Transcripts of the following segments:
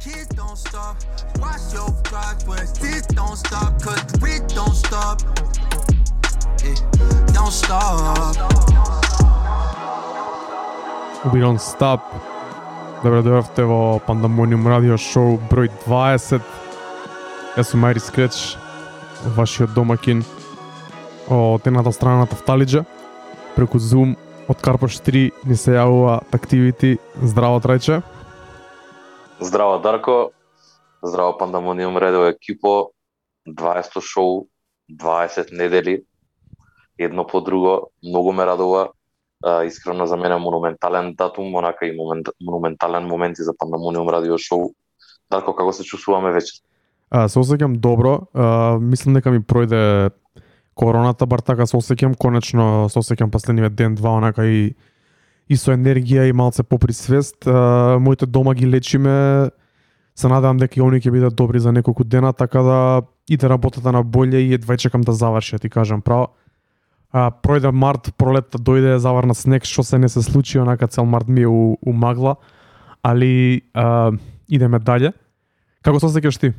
kids don't stop. Watch your progress, this don't stop, cause we don't stop. Yeah, don't stop. We Don't Stop. Добре дојавте во Пандамониум радио шоу број 20. Јас сум Мајри Скреч, вашиот домакин од едната страна на Тафталиджа. Преку Zoom од Карпош 3 ни се јавува активити. Здраво трајче. Здраво Дарко, здраво Пандамониум радио екипо, 20 шоу, 20 недели, едно по друго, многу ме радува. А, искрено за мене монументален датум, онака и момент, монументален момент и за Пандамониум радио шоу. Дарко, како се чувствуваме вече? А, се осеќам добро. А, мислам дека ми пројде короната, бар така се осеќам. Конечно се осеќам последниве ден-два, онака и и со енергија и малце поприсвест. Моите дома ги лечиме. Се надевам дека и они ќе бидат добри за неколку дена, така да иде работата на боље и едва чекам да заврши, ти кажам право. А, пројде март, пролетта дојде, заварна снег, што се не се случи, онака цел март ми е у, у магла, али а, идеме дале. Како се осеќаш ти?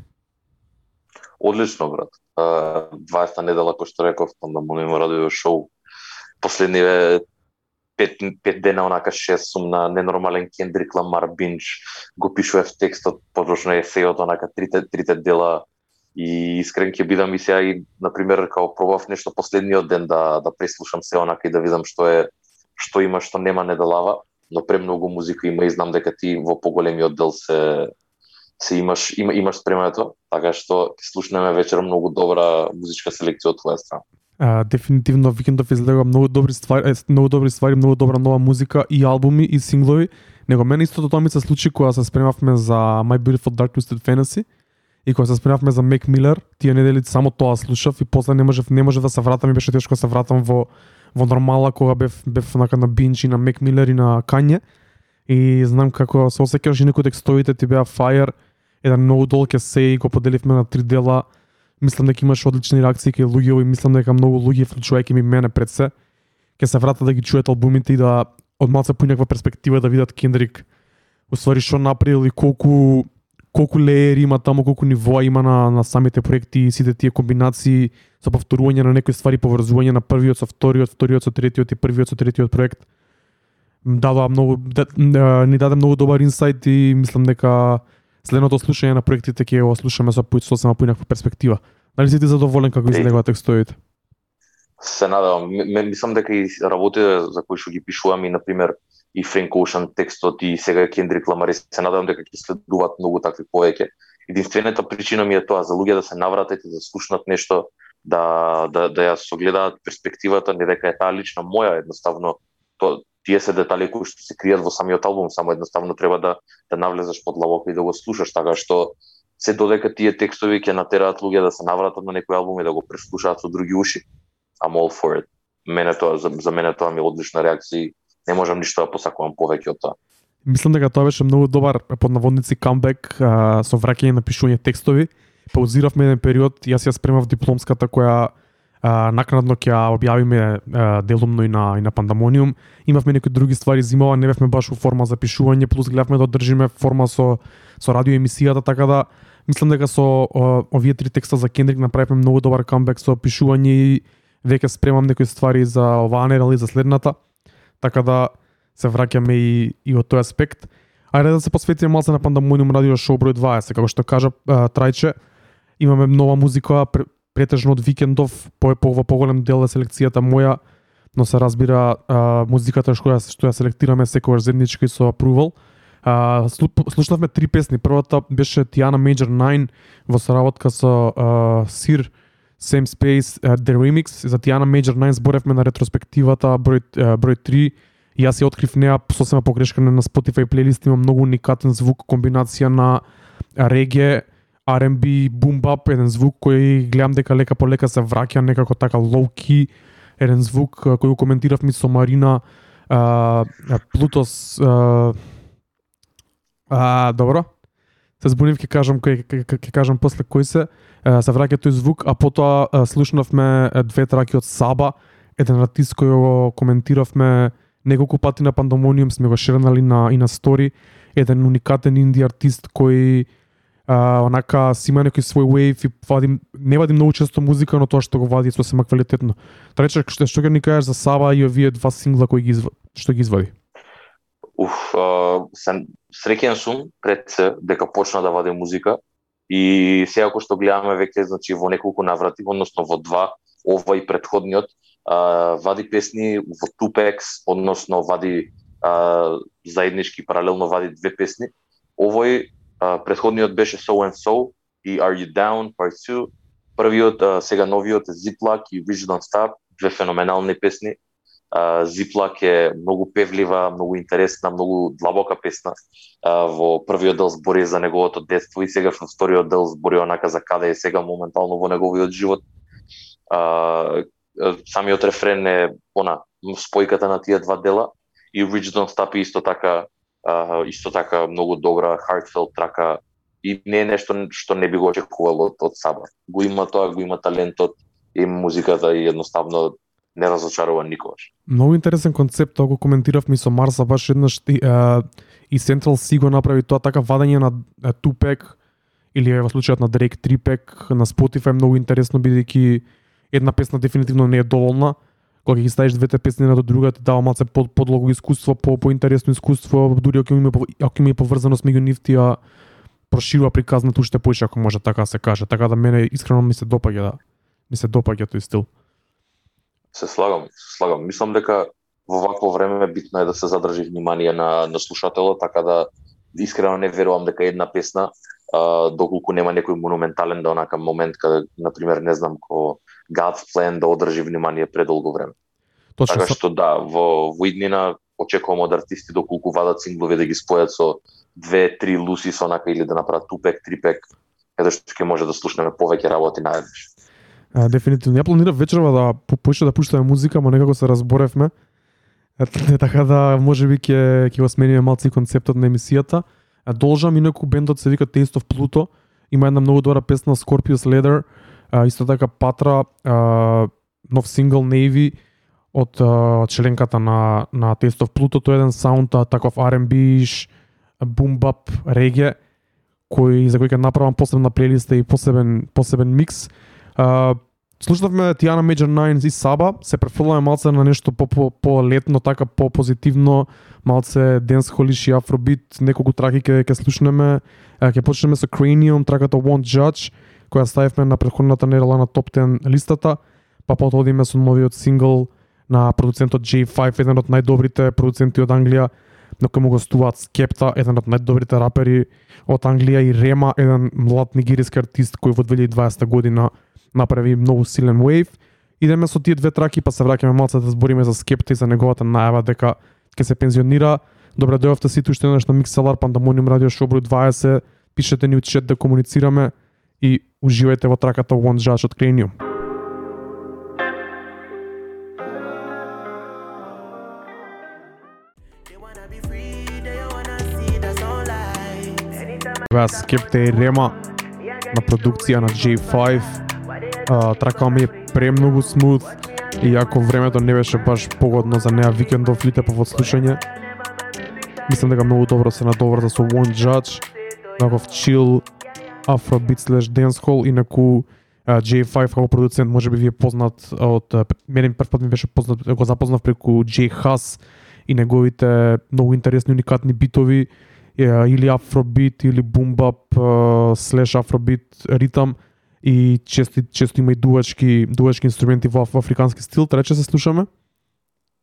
Одлично, брат. А, 20 недела, кој што реков, Пандамониум радио шоу. Последниве пет, пет дена, онака шест, сум на ненормален Кендрик Ламар бинч, го пишував текстот, поточно есејот, онака трите, трите дела и искрен ќе бидам и сега и на пример као пробав нешто последниот ден да да преслушам се онака и да видам што е што има што нема неделава, но премногу музика има и знам дека ти во поголемиот дел се се имаш има, имаш спремето, така што ќе слушнеме вечер многу добра музичка селекција од твоја страна. А, дефинитивно викендов излегува многу добри ствари, многу добри ствари, многу добра нова музика и албуми и синглови. Него мене истото тоа ми се случи кога се спремавме за My Beautiful Dark Twisted Fantasy и кога се спремавме за Мек Милер, тие недели само тоа слушав и после не можев не можев да се вратам и беше тешко да се вратам во во нормала кога бев бев нака на бинч и на Мек Милер и на Кање и знам како се осеќаш и некои текстовите ти беа fire, еден многу долг есеј го поделивме на три дела. Мислам дека имаш одлични реакции кај луѓе и мислам дека многу луѓе вклучувајќи ми мене пред се ќе се вратат да ги чујат албумите и да од малце поинаква перспектива да видат Кендрик уствари што направил и колку колку леери има таму, колку нивоа има на, на самите проекти и сите тие комбинации со повторување на некои ствари, поврзување на првиот со вториот, вториот со третиот и првиот со третиот проект. Дадоа многу да, ни даде многу добар инсайт и мислам дека следното слушање на проектите ќе го слушаме со сосема поинаква перспектива. Дали си ти задоволен како излегува текстовите? Се надевам, мислам дека и работите за кои што ги пишувам и на пример и Френк Оушен текстот и сега Кендрик Ламар, и се надевам дека ќе следуваат многу такви повеќе. Единствената причина ми е тоа за луѓе да се навратат и да слушнат нешто, да да да ја согледаат перспективата, не дека е таа лична моја, едноставно то тие се детали кои што се кријат во самиот албум, само едноставно треба да да навлезеш под лавок и да го слушаш, така што се додека тие текстови ќе натераат луѓе да се навратат на некој албум и да го преслушаат со други уши. I'm all for it. Мене тоа за, за мене тоа ми е одлична реакција и не можам ништо да посакувам повеќе од тоа. Мислам дека тоа беше многу добар под наводници камбек а, со враќање на пишување текстови. Паузиравме еден период, јас ја спремав дипломската која а, накнадно ќе објавиме а, делумно и на и на Пандамониум. Имавме некои други ствари зимова, не бевме баш у форма за пишување, плюс гледавме да одржиме форма со со радио емисијата, така да мислам дека со о, овие три текста за Кендрик направивме многу добар камбек со пишување и веќе спремам некои ствари за оваа недела за следната. Така да се враќаме и, и од тој аспект. Ајде да се посветиме малце на Пандамониум радио шоу број 20. Како што кажа Трајче, имаме нова музика претежно од викендов, по, по во поголем дел е селекцијата моја, но се разбира а, музиката што ја, што ја селектираме секогаш заеднички со Approval. А, слушнавме три песни. Првата беше Tiana Major 9 во соработка со а, Сир Same Space uh, The Remix за Tiana Major 9 зборевме на ретроспективата број uh, број 3 јас ја открив неа сосема погрешка на Spotify плейлист има многу уникатен звук комбинација на реге R&B, boom bap, еден звук кој гледам дека лека по лека се враќа некако така low key, еден звук кој го коментиравме со Марина, а, Плутос, а, а, добро, се збунив ќе кажам кој ќе, кажам после кој се се враќа тој звук, а потоа слушнавме две траки од Саба, еден артист кој го коментиравме неколку пати на пандомониум сме го шернали на и на стори, еден уникатен инди артист кој а, онака си има некој свој wave и вадим, не вадим многу често музика, но тоа што го вади е сосема квалитетно. Трече, што, што ќе ни кажеш за Сава и овие два сингла кои ги изв... што ги извади? Уф, а, сам, среќен сум пред се дека почна да вади музика и сега што гледаме веќе значи во неколку наврати, односно во два, ова и предходниот, а, вади песни во Tupex, односно вади а, заеднички паралелно вади две песни. Овој а, предходниот беше So and So и Are You Down Part 2. Првиот а, сега новиот е Ziploc и Wish Don't Stop, две феноменални песни. Uh, Ziploc е многу певлива, многу интересна, многу длабока песна. Uh, во првиот дел збори за неговото детство и сега во вториот дел збори онака за каде е сега моментално во неговиот живот. Uh, самиот рефрен е она спојката на тие два дела и Rich Don't Stop исто така uh, исто така многу добра heartfelt трака и не е нешто што не би го очекувал од, од Саба. Го има тоа, го има талентот, и музиката и едноставно не разочарува никогаш. Многу интересен концепт, тоа го коментиравме со Марса баш еднаш и, а, и Central C го направи тоа така вадање на Тупек или во случајот на Drake Трипек на Spotify многу интересно бидејќи една песна дефинитивно не е доволна. Кога ги ставиш двете песни на до друга, ти дава малце под, подлого искуство, по поинтересно искуство, дури ако има ако има поврзаност меѓу нив тие проширува приказната уште поише ако може така се каже. Така да мене искрено ми се допаѓа да ми се допаѓа тој стил. Се слагам, се слагам. Мислам дека во вакво време битно е да се задржи внимание на, на слушателот, така да искрено не верувам дека една песна, а, доколку нема некој монументален да онака момент каде, например, не знам, ко God's Plan да одржи внимание предолго време. Точно така што да, во, во иднина очекувам од артисти доколку вадат синглови да ги спојат со две, три луси со онака или да направат тупек, трипек, каде што ќе може да слушнеме повеќе работи наеднаш. А, дефинитивно. Ја планирав вечерва да почне да пуштаме музика, но некако се разборевме. Така да може би ќе ќе го смениме малци концептот на емисијата. Должам инаку бендот се вика Taste of Pluto. Има една многу добра песна Scorpius Leather, а, исто така Патра, а, нов сингл Navy од а, членката на на Taste of Pluto, тој е еден саунд таков R&B, boom bap, реге кој за кој ќе направам посебна плейлиста и посебен посебен микс. А, слушнавме Тиана Major nines и Саба, се префрламе малце на нешто по, по, по летно, така по позитивно, малце денс холиш и афробит, неколку траки ке, ке слушнеме, Ке почнеме со Cranium, траката Won't Judge, која ставивме на предходната недела на топ 10 листата, па потоа одиме со новиот сингл на продуцентот J5, еден од најдобрите продуценти од Англија, на кој му гостуваат Скепта, еден од најдобрите рапери од Англија и Рема, еден млад нигериски артист кој во 2020 година направи многу силен wave. Идеме со тие две траки, па се враќаме малце да збориме за Скепта и за неговата најава дека ќе се пензионира. Добре дојавте сите уште еднаш на Микселар Пандамониум Радио Шоу број 20. Пишете ни учет да комуницираме и уживајте во траката One Judge од Cranium. Вас Скепте и Рема на продукција на J5. А, трака ми е премногу смут и ако времето не беше баш погодно за неа викендов лите по слушање. Мислам дека многу добро се надоврза да со One Judge, таков chill Afrobeat slash dancehall, инаку uh, J5 како продуцент може би ви е познат од мене прв пат ми беше познат го запознав преку J Hus и неговите многу интересни уникатни битови или афробит или бумбап слеш афробит ритам и често често има и дувачки дувачки инструменти во, во африкански стил, трече се слушаме?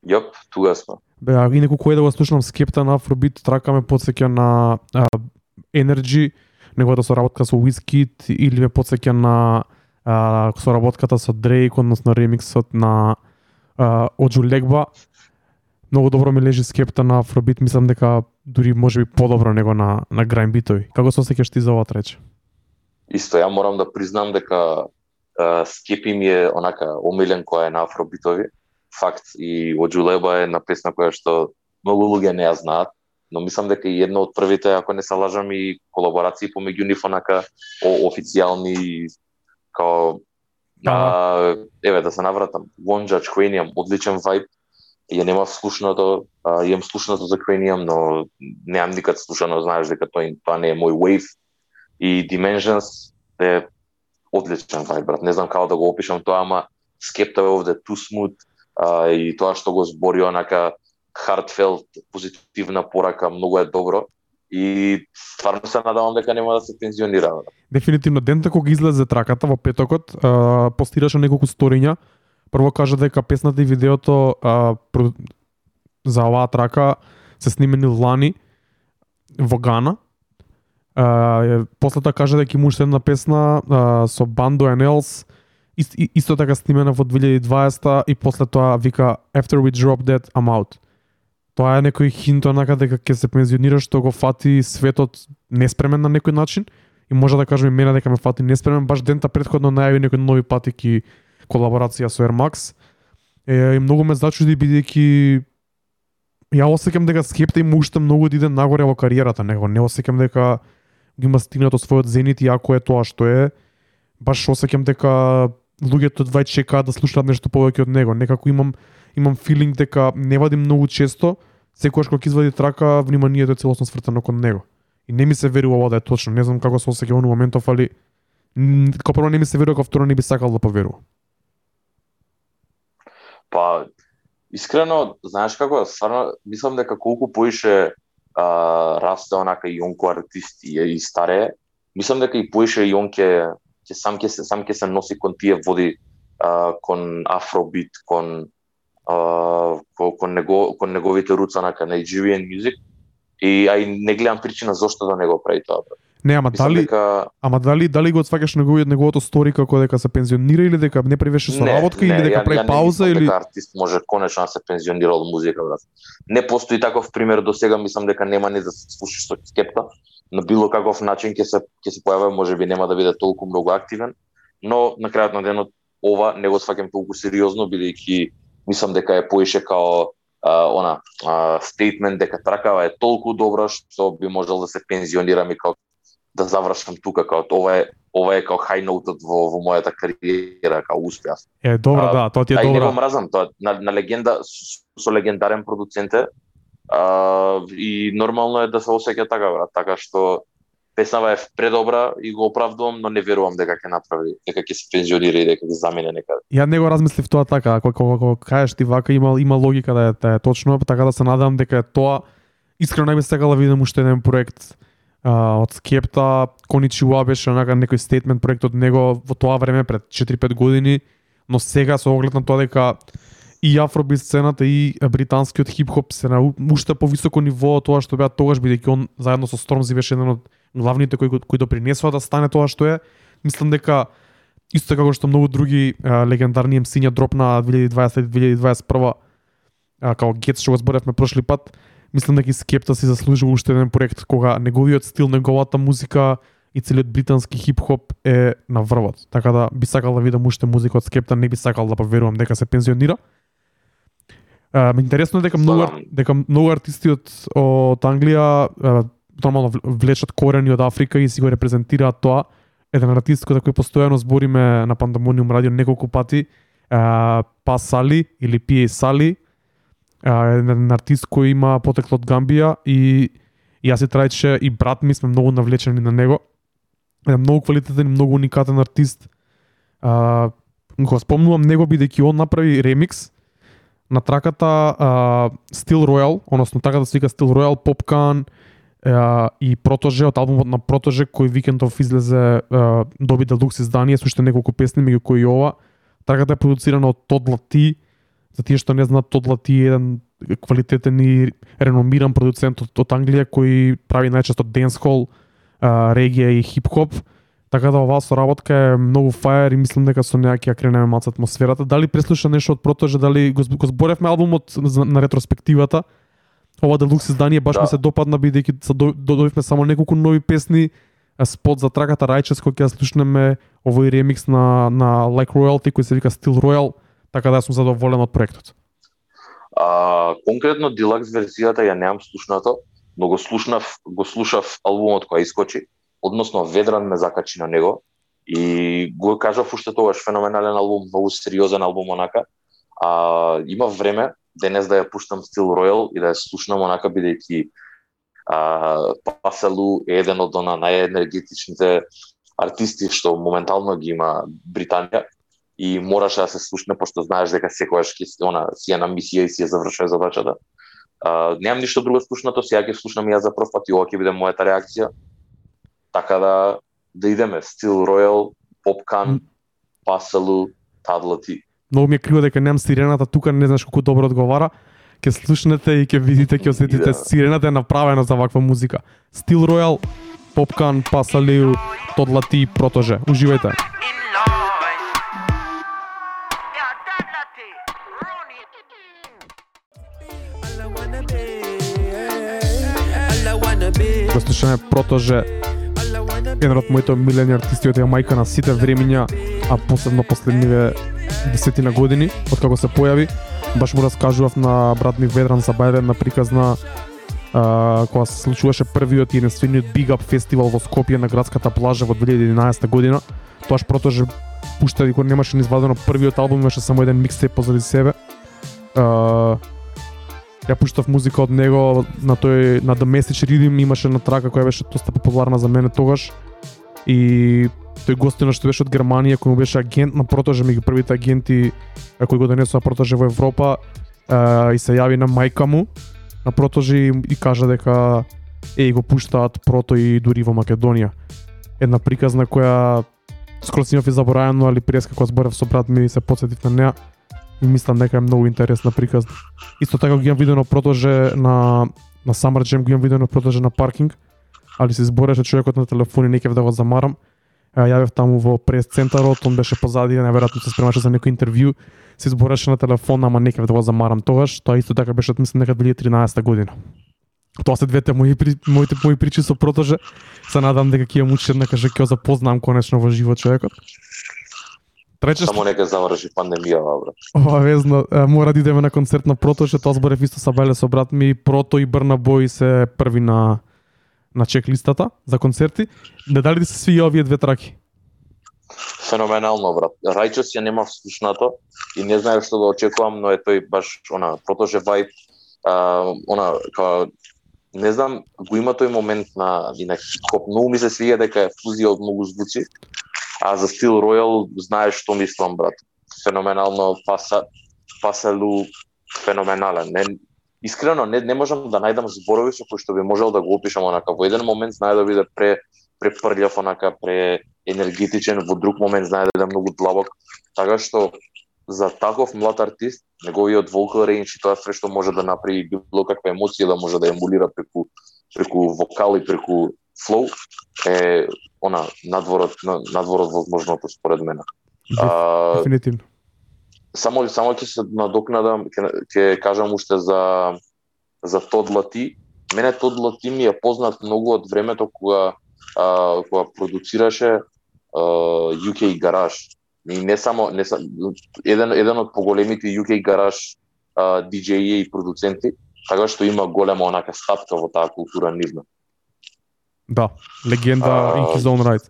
Јоп, туга сме. Бе, а и некој кој да го слушам скепта на афробит, трака ме подсеќа на а, Energy, неговата соработка со Wizkid или ме подсеќа на а, соработката со Drake, односно ремиксот на а, Оджу Легба. Многу добро ми лежи скепта на Афробит, мислам дека дури може би подобро него на на грайн битови. Како се осеќаш ти за ова треч? Исто, ја морам да признам дека а, скепи ми е онака омилен која е на афробитови. Факт и Оджу Леба е една песна која што многу луѓе не ја знаат но мислам дека и едно од првите, ако не се лажам, и колаборации помеѓу нив онака о, официјални као Да. а, еве да се навратам Judge Cranium, одличен вајб ја немав слушнато, а, имам слушнато за Cranium, но немам никад слушано, знаеш дека тоа, тоа не е мој wave. И Dimensions е одличен вај, брат. Не знам како да го опишам тоа, ама Скепта е овде too smooth, а, и тоа што го збори онака heartfelt, позитивна порака, многу е добро и стварно се надавам дека нема да се пензионира. Дефинитивно дента кога излезе траката во петокот, а, постираше неколку сториња. Прво кажа дека песната и видеото а, за оваа трака се снимени лани во Гана. После тоа кажа дека има уште една песна а, со Bando and Else исто така снимена во 2020 и после тоа вика After we drop that I'm out. Тоа е некој хинт онака дека ќе се пензионира што го фати светот неспремен на некој начин и може да кажеме мене дека ме фати неспремен баш дента предходно најави некои нови патики колаборација со Air Max. Е, и многу ме зачуди бидејќи ја осеќам дека Скепта има уште многу да иде нагоре во кариерата него. Не осеќам дека ги има стигнато својот зенит и ако е тоа што е, баш осеќам дека луѓето двај чекаат да слушаат нешто повеќе од него. Некако имам имам филинг дека не вади многу често, секогаш кога извади трака, вниманието е целосно свртено кон него. И не ми се верува ова да е точно. Не знам како се осеќа во моментов, али како прво не ми се верува, како второ не би сакал да поверувам. Па, искрено, знаеш како, стварно, мислам дека колку поише а, расте онака и онко артист и, и старе, мислам дека и поише и он ќе ќе сам ќе се сам ќе се носи кон тие води а, кон афробит, кон а, кон, него, кон неговите руца на Nigerian music и ај не гледам причина зошто да не го прави тоа. Не, ама Мислам дали дека... ама дали дали го отфаќаш неговиот неговото стори како дека се пензионира или дека не привеше со работка не, или дека прави пауза или дека артист може конечно да се пензионира од музика, брат. Не постои таков пример до сега, мислам дека нема ни да се слушаш со скепта на било каков начин ќе се ќе се појавува, можеби нема да биде толку многу активен, но на крајот на денот ова не го сваќам толку сериозно бидејќи мислам дека е поише као а, она стейтмент дека тракава е толку добра што би можел да се пензионирам и као да завршам тука као ова е ова е као хай ноутот во во мојата кариера као успеа. Е добро, да, тоа ти е добро. Ај не го мразам, тоа на, на легенда со легендарен продуцент е а, и нормално е да се осеќа така брат, така што песнава е предобра и го оправдувам, но не верувам дека ќе направи, дека ќе се пензионира и дека ќе замине некаде. Ја не го размислив тоа така, ако кога кажеш ти вака има има логика да е, да е точно, така да се надам дека е тоа искрено не би сакала да видам уште еден проект а, од Скепта, Коничиуа беше онака некој стейтмент проект од него во тоа време пред 4-5 години, но сега со оглед на тоа дека и афробит сцената и британскиот хип-хоп се на уште повисоко ниво од тоа што беа тогаш бидејќи он заедно со Стормзи беше еден од главните кои кои допринесува да стане тоа што е. Мислам дека исто како што многу други а, легендарни MC-ња дропна 2020-2021 како Гет што го зборевме прошли пат, мислам дека и Скепта си заслужува уште еден проект кога неговиот стил, неговата музика и целиот британски хип-хоп е на врвот. Така да би сакал да видам уште музика од Скепта, не би сакал да поверувам дека се пензионира. Uh, интересно е дека многу дека многу артисти од од Англија нормално влечат корени од Африка и си го репрезентираат тоа. Еден артист кој кој постојано збориме на Пандамониум радио неколку пати, uh, Па Сали или Пие Сали, еден артист кој има потекло од Гамбија и јас и Трајче и брат ми сме многу навлечени на него. Еден многу квалитетен и многу уникатен артист. А, го спомнувам него бидејќи он направи ремикс на траката а, Steel Royal, односно траката се вика Steel Royal, Popcan uh, и Протоже од албумот на Протоже кој викендов излезе а, доби делукс издание со уште неколку песни меѓу кои и ова. Траката е продуцирана од Тод Лати. За тие што не знаат, Тод Лати е еден квалитетен и реномиран продуцент од, од Англија кој прави најчесто денсхол, регија и хип-хоп. Така да оваа соработка е многу фаер и мислам дека со неа ќе кренеме маца атмосферата. Дали преслуша нешто од Протоже, дали го, го зборевме албумот на ретроспективата. Ова делукс издание баш да. ми се допадна бидејќи добивме само неколку нови песни, спот за траката Righteous кој ќе слушнеме овој ремикс на на Like Royalty кој се вика Still Royal, така да сум задоволен од проектот. А, конкретно Deluxe верзијата ја немам слушнато, но го слушнав, го слушав албумот кој искочи односно Ведран ме закачи на него и го кажав уште тогаш феноменален албум, многу сериозен албум онака. А има време денес да ја пуштам стил Royal и да ја слушнам онака бидејќи а, Паселу е еден од она најенергетичните артисти што моментално ги има Британија и мораше да се слушне пошто знаеш дека секогаш ќе она си е на мисија и си ја завршува задачата. А, немам ништо друго слушнато, сега ќе слушнам ја за прв пат и ова ќе биде мојата реакција. Така да да идеме Steel Royal, Popcan, Паселу, Тадлати. Многу ми е криво дека немам сирената тука, не знаеш колку добро одговара. Ке слушнете и ќе видите, ќе осетите Да. сирената е направена за ваква музика. Steel Royal, Popcan, Пасалиу, Тодлати, Протоже. Уживајте. Слушаме Протоже, еден од моите милени артисти од Јамајка на сите времиња, а посебно последниве десетина години, откако се појави. Баш му раскажував на брат ми Ведран за бајде на приказна а, кога се случуваше првиот и единствениот Big Up фестивал во Скопје на градската плажа во 2011 година. Тоаш протоже пушта и кога немаше низвадено извадено првиот албум, имаше само еден микстейп позади себе. А, ја пуштав музика од него на тој на The Message Rhythm имаше на трака која беше доста популарна за мене тогаш и тој гостина што беше од Германија кој му беше агент на Протоже меѓу првите агенти кои го донесоа Протоже во Европа а, и се јави на мајка му на Протоже и, кажа дека еј го пуштаат Прото и дури во Македонија. Една приказна која скоро си имав и заборавено, али преска како зборев со брат ми се подсетив на неа и мислам дека е многу интересна приказна. Исто така ги имам видено Протоже на на Summer Jam го имам видено Протоже на паркинг, али се избореше човекот на телефон и некев да го замарам. Е, Јавев таму во прес центарот, он беше позади, најверојатно се спремаше за некој интервју, се избореше на телефон, ама некев да го замарам тогаш. Тоа исто така беше, мислам, дека 2013 година. Тоа се двете мои моите мои причи со Протоже. Се надам дека ќе ја мучи една каже ќе запознам конечно во живот човекот. Трече Само нека заврши пандемијава, брат. Ова везно, е, мора да идеме на концерт на Прото, што тоа зборев исто са Бајле со брат ми, Прото и Брна Бој се први на на чек листата за концерти. Не дали да се свија овие две траки? Феноменално, брат. Рајчес ја немав слушнато и не знаев што да очекувам, но е тој баш она протоже вајб, а, она као не знам, го има тој момент на и на хип-хоп. Многу ми се свија дека е фузија од многу звуци. А за Steel Royal знаеш што мислам, брат. Феноменално паса паселу феноменален. Не, искрено не, не можам да најдам зборови со кои што би можел да го опишам онака. Во еден момент знае да биде пре препрљав онака пре енергетичен, во друг момент знае да биде многу длабок. Така што за таков млад артист, неговиот vocal range и тоа све што може да направи било каква емоција да може да емулира преку преку вокал и преку флоу е она надворот на- надворот возможното според мене. А, Дефинитивно. само само ќе се надокнадам, ќе ќе кажам уште за за Тод Лати. Мене Тод Лати ми е познат многу од времето кога а, кога продуцираше а, UK Garage. И не само не са, еден еден од поголемите UK а, DJ и продуценти, така што има голема онака стапка во таа култура нивна. Да, легенда А, in his own right.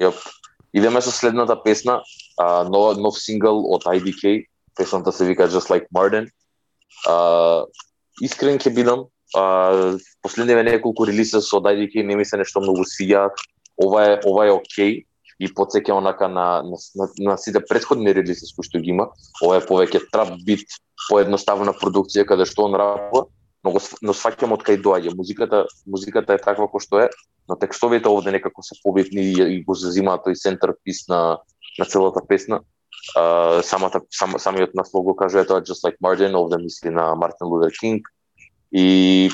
Јоп. Идеме со следната песна, а, нов, нов сингл од IDK, песната се вика Just Like Martin. А, искрен ќе бидам, а, последниве неколку релиса со од IDK не ми се нешто многу свиѓаат. Ова е ова е окей и подсеќа онака на, на, на, на сите претходни релизи кои што ги има. Ова е повеќе трап бит, поедноставна продукција каде што он рапува, но, го, но сваќам од кај доаѓа. Музиката, музиката е таква кој што е, но текстовите овде некако се побитни и, и го зазимаат тој центар пис на, на целата песна. Uh, самата, сам, самиот наслов го кажува тоа Just Like Martin, овде мисли на Мартин Лутер Кинг и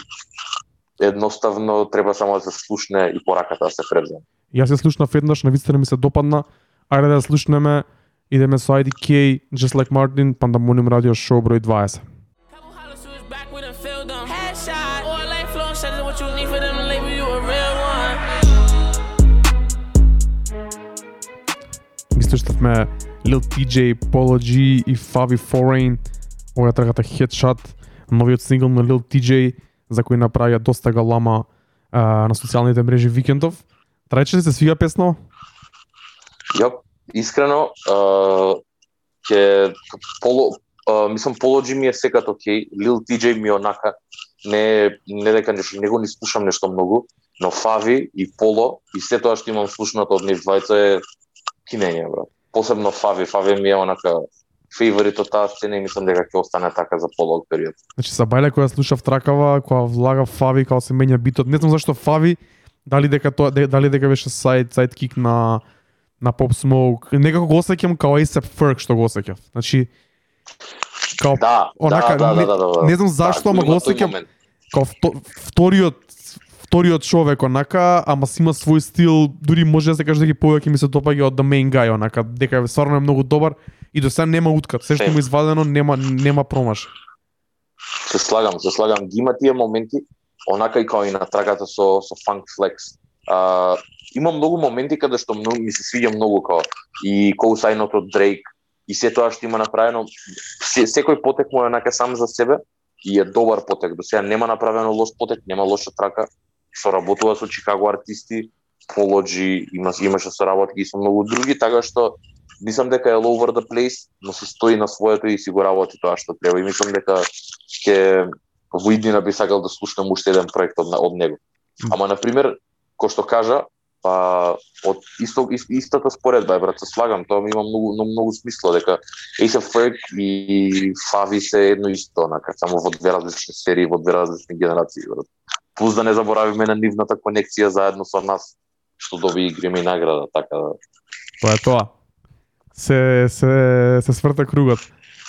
едноставно треба само да се слушне и пораката да се превземе. Јас ја слушнав еднаш, на вистина ми се допадна. Ајде да ја слушнеме. Идеме со IDK, Just Like Martin, Pandemonium Radio Show број 20. Couple hollers who was back with them filled them. Headshot. Or like flow shut is what you need for them to label you a real one. Ги слушнавме Lil TJ, Polo G и Favi Foreign. Ова е трагата Headshot, новиот сингл на Lil TJ, за кој направија доста галама а, на социјалните мрежи викендов. Трајче ли се свија песна? Јоп, искрено, ќе полу а, мислам G ми е секат окей, Lil TJ ми е онака не не дека нешто него не слушам нешто многу, но Фави и Поло и се тоа што имам слушнато од нив двајца е кинење, брат. Посебно Фави, Фави ми е онака фейворит од таа сцена и мислам дека ќе остане така за полог период. Значи са бајле која слушав тракава, која влага Фави као се менја битот. Не знам зашто Фави, дали дека тоа дали дека беше сайд сайдкик на на Pop Smoke. Некако го осеќам као A$AP Ferg што го осеќав. Значи као Да, Онака, да, да, не- да, да, да. не знам зашто, ама го осеќам као вто, вториот вториот човек онака, ама си има свој стил, дури може да се каже дека повеќе ми се допаѓа од the main guy онака, дека е стварно е многу добар и до сега нема уткат. Се што му извадено нема нема промаш. Се слагам, се слагам. Ги има тие моменти, онака и као и на трагата со со Funk Flex. А, има многу моменти каде што многу, ми се свиѓа многу као и коусајното од Дрейк и се тоа што има направено. Се, секој потек му е онака сам за себе и е добар потек. До сега нема направено лош потек, нема лоша трака. Соработува со Чикаго артисти, Полоджи, има, имаше соработки и со многу други, така што мислам дека е all over the place, но се стои на своето и си го работи тоа што треба. И мислам дека ќе во иднина би сакал да слушнам уште еден проект од, од него. Ама на пример, кој што кажа, па од исто, ист, истата споредба е брат, се слагам, тоа ми има многу многу, многу смисла дека Ferg и Фави се едно исто, онака, само во две различни серии, во две различни генерации, брат. Плюс да не заборавиме на нивната конекција заедно со нас, што доби и Греми награда, така да. Тоа е тоа. Се се се сврта кругот.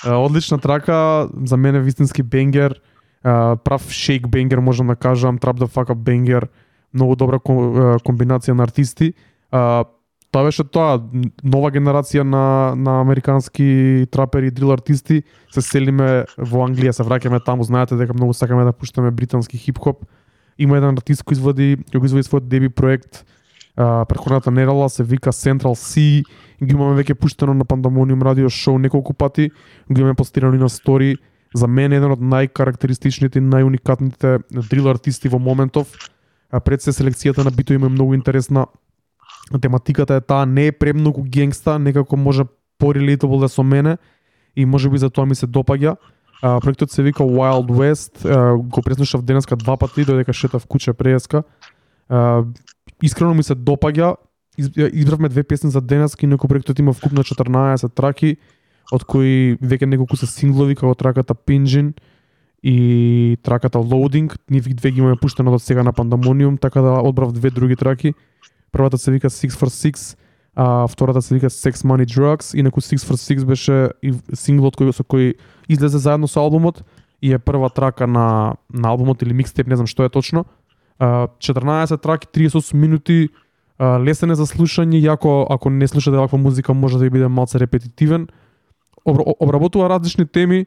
Одлична трака, за мене вистински бенгер, прав шейк бенгер можам да кажам, trap да фака бенгер, многу добра комбинација на артисти. А, Тоа беше тоа, нова генерација на, на американски трапери и дрил артисти. Се селиме во Англија, се враќаме таму, знаете дека многу сакаме да пуштаме британски хип-хоп. Има еден артист кој извади, кој изводи извади својот деби проект а, претходната недела, се вика Central C, ги имаме веќе пуштено на Pandemonium радио шоу неколку пати, ги имаме постирано и на стори. За мене еден од најкарактеристичните и најуникатните дрил артисти во моментов. А пред се селекцијата на бито има е многу интересна. Тематиката е таа, не е премногу генгста, некако може по-relatable да со мене и може би за тоа ми се допаѓа. А, проектот се вика Wild West, а, го преслушав денеска два пати, додека шетав куќа преска. А, искрено ми се допаѓа. Избравме две песни за денеска, инаку проектот има вкупно 14 траки, од кои веќе неколку се синглови, како траката Пинжин и траката Loading. Нив две ги имаме пуштено од сега на Pandemonium, така да одбрав две други траки. Првата се вика Six for Six, а втората се вика Sex Money Drugs, инаку Six for Six беше и синглот кој со кој излезе заедно со албумот и е прва трака на на албумот или микстеп, не знам што е точно. 14 траки, 38 минути, лесен е за слушање, јако ако не слушате ваква музика може да ви биде малце репетитивен. Обработува различни теми,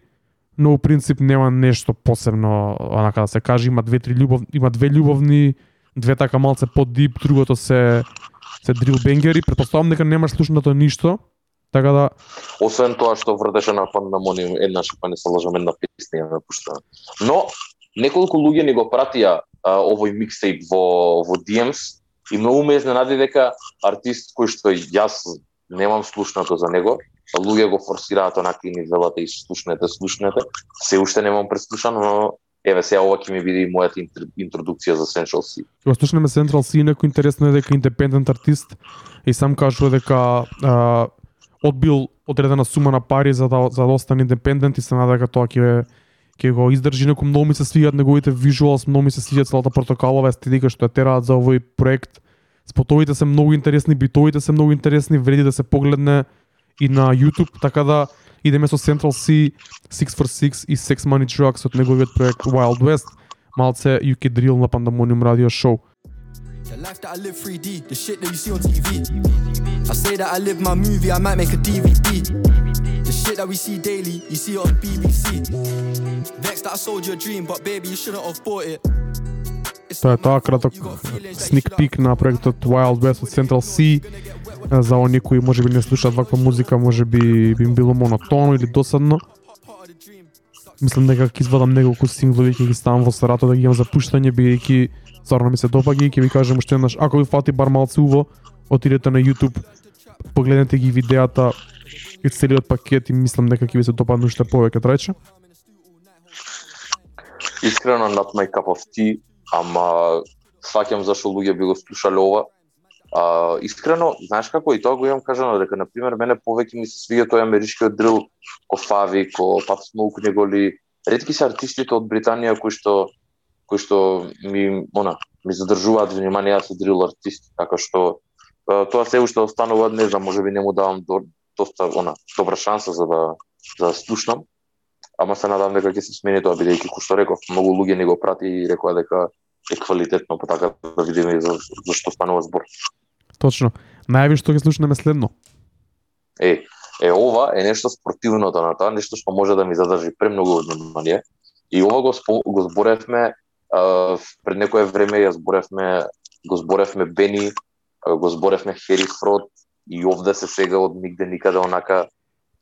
но у принцип нема нешто посебно, онака да се каже, има две три љубов, има две љубовни, две така малце под дип, другото се се дрил бенгери, претпоставам дека немаш слушнато ништо, така да Освен тоа што врдеше на Pandemonium еднаш, па не се лажам, една песна ја напуштаа. Но неколку луѓе ни го пратија а, овој микстейп во во DMs и многу ме изненади дека артист кој што јас немам слушнато за него, а луѓе го форсираат онакви да и ни велат и слушнете, да слушнете. Се уште немам преслушано, но еве сега ова ќе ми биде и мојата интродукција за Central C. Го слушнеме Central C, некој интересно е дека индепендент артист и сам кажува дека а, одбил одредена сума на пари за да за да остане индепендент и се нада дека тоа ќе ќе го издржи некој многу ми се свиѓаат неговите визуалс, многу ми се свиѓа целата протоколова естетика што ја тераат за овој проект. Спотовите се многу интересни, битовите се многу интересни, вреди да се погледне и на YouTube, така да идеме со Central C, 646 и Sex Money Drugs од неговиот проект Wild West, малце UK Drill на Pandemonium Radio Show. The life that I live 3D, the shit that you see on TV. I say that I live my movie, I might make a DVD. The shit that we see daily, you see it on BBC. Vexed that I sold you a dream, but baby, you shouldn't have bought it. Тоа е тоа краток sneak peek на проектот Wild West од Central C. За оние кои може би не слушаат ваква музика, може би би им било монотонно или досадно. Мислам дека ќе извадам неколку синглови, ќе ги ставам во сарато да ги имам за пуштање, бидејќи стварно ми се допаѓа и ќе ви кажам уште еднаш, ако ви фати бар малце уво, отидете на YouTube, погледнете ги видеата, и целиот пакет и мислам дека ќе ви се допадне уште повеќе трајче. Искрено not my cup of tea, ама сваќам зашо луѓе би го слушале ова. А, искрено, знаеш како и тоа го имам кажано дека на пример мене повеќе ми се свиѓа тој америчкиот дрил ко Фави, ко Pop Smoke неголи ретки се артистите од Британија кои што кои што ми она ми задржуваат внимание со дрил артисти, така што а, тоа се уште останува, не знам, можеби не му давам до, доста она добра шанса за да за да слушнам. Ама се надам дека ќе се смени тоа бидејќи кој што реков, многу луѓе не го прати и рекоа дека е квалитетно, па така да видиме за, за што станува збор. Точно. Најави што ќе слушнеме следно. Е, е ова е нешто спортивното на тоа, нешто што може да ми задржи премногу внимание. И ова го, спо, го зборевме а, пред некое време ја зборевме го зборевме Бени, го зборевме Хери Фрод и овде се сега од нигде никаде онака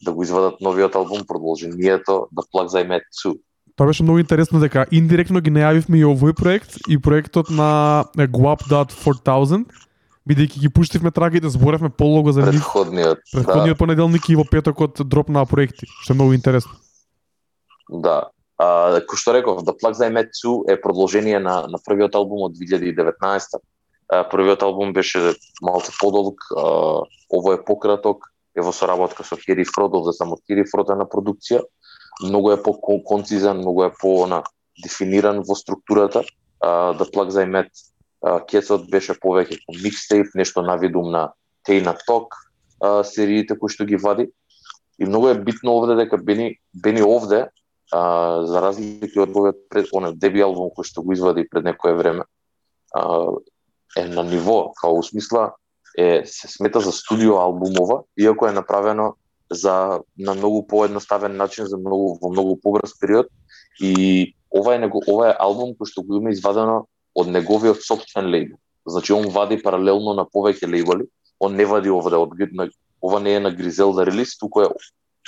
да го извадат новиот албум продолжението да плак зајме цу. Тоа беше многу интересно дека индиректно ги најавивме и овој проект и проектот на Guap.4000 бидејќи ги пуштивме трагите, зборевме полого за нив Предходниот. предходниот понеделник и во петокот дропнаа проекти, што е многу интересно. Да. А, кој што реков, The Plug I Met Two е продолжение на, на првиот албум од 2019. А, првиот албум беше малку подолг, ово е пократок, е во соработка со Хери Фрод, овде само Хери Фрод на продукција. Многу е по-концизен, многу е по на дефиниран во структурата. Uh, The Plug I Met а, кецот беше повеќе по микстейп, нешто навидум на Тейна Ток, а, сериите кои што ги вади. И многу е битно овде дека Бени, Бени овде uh, за разлика од овој пред оне деби албум кој што го извади пред некое време, uh, е на ниво, као усмисла е се смета за студио албумова, иако е направено за на многу поедноставен начин за многу во многу побрз период и ова е него ова е албум кој што го има извадено од неговиот собствен лейбл. Значи он вади паралелно на повеќе лейбли, он не вади овде од на, ова не е на Гризелда релиз, туку е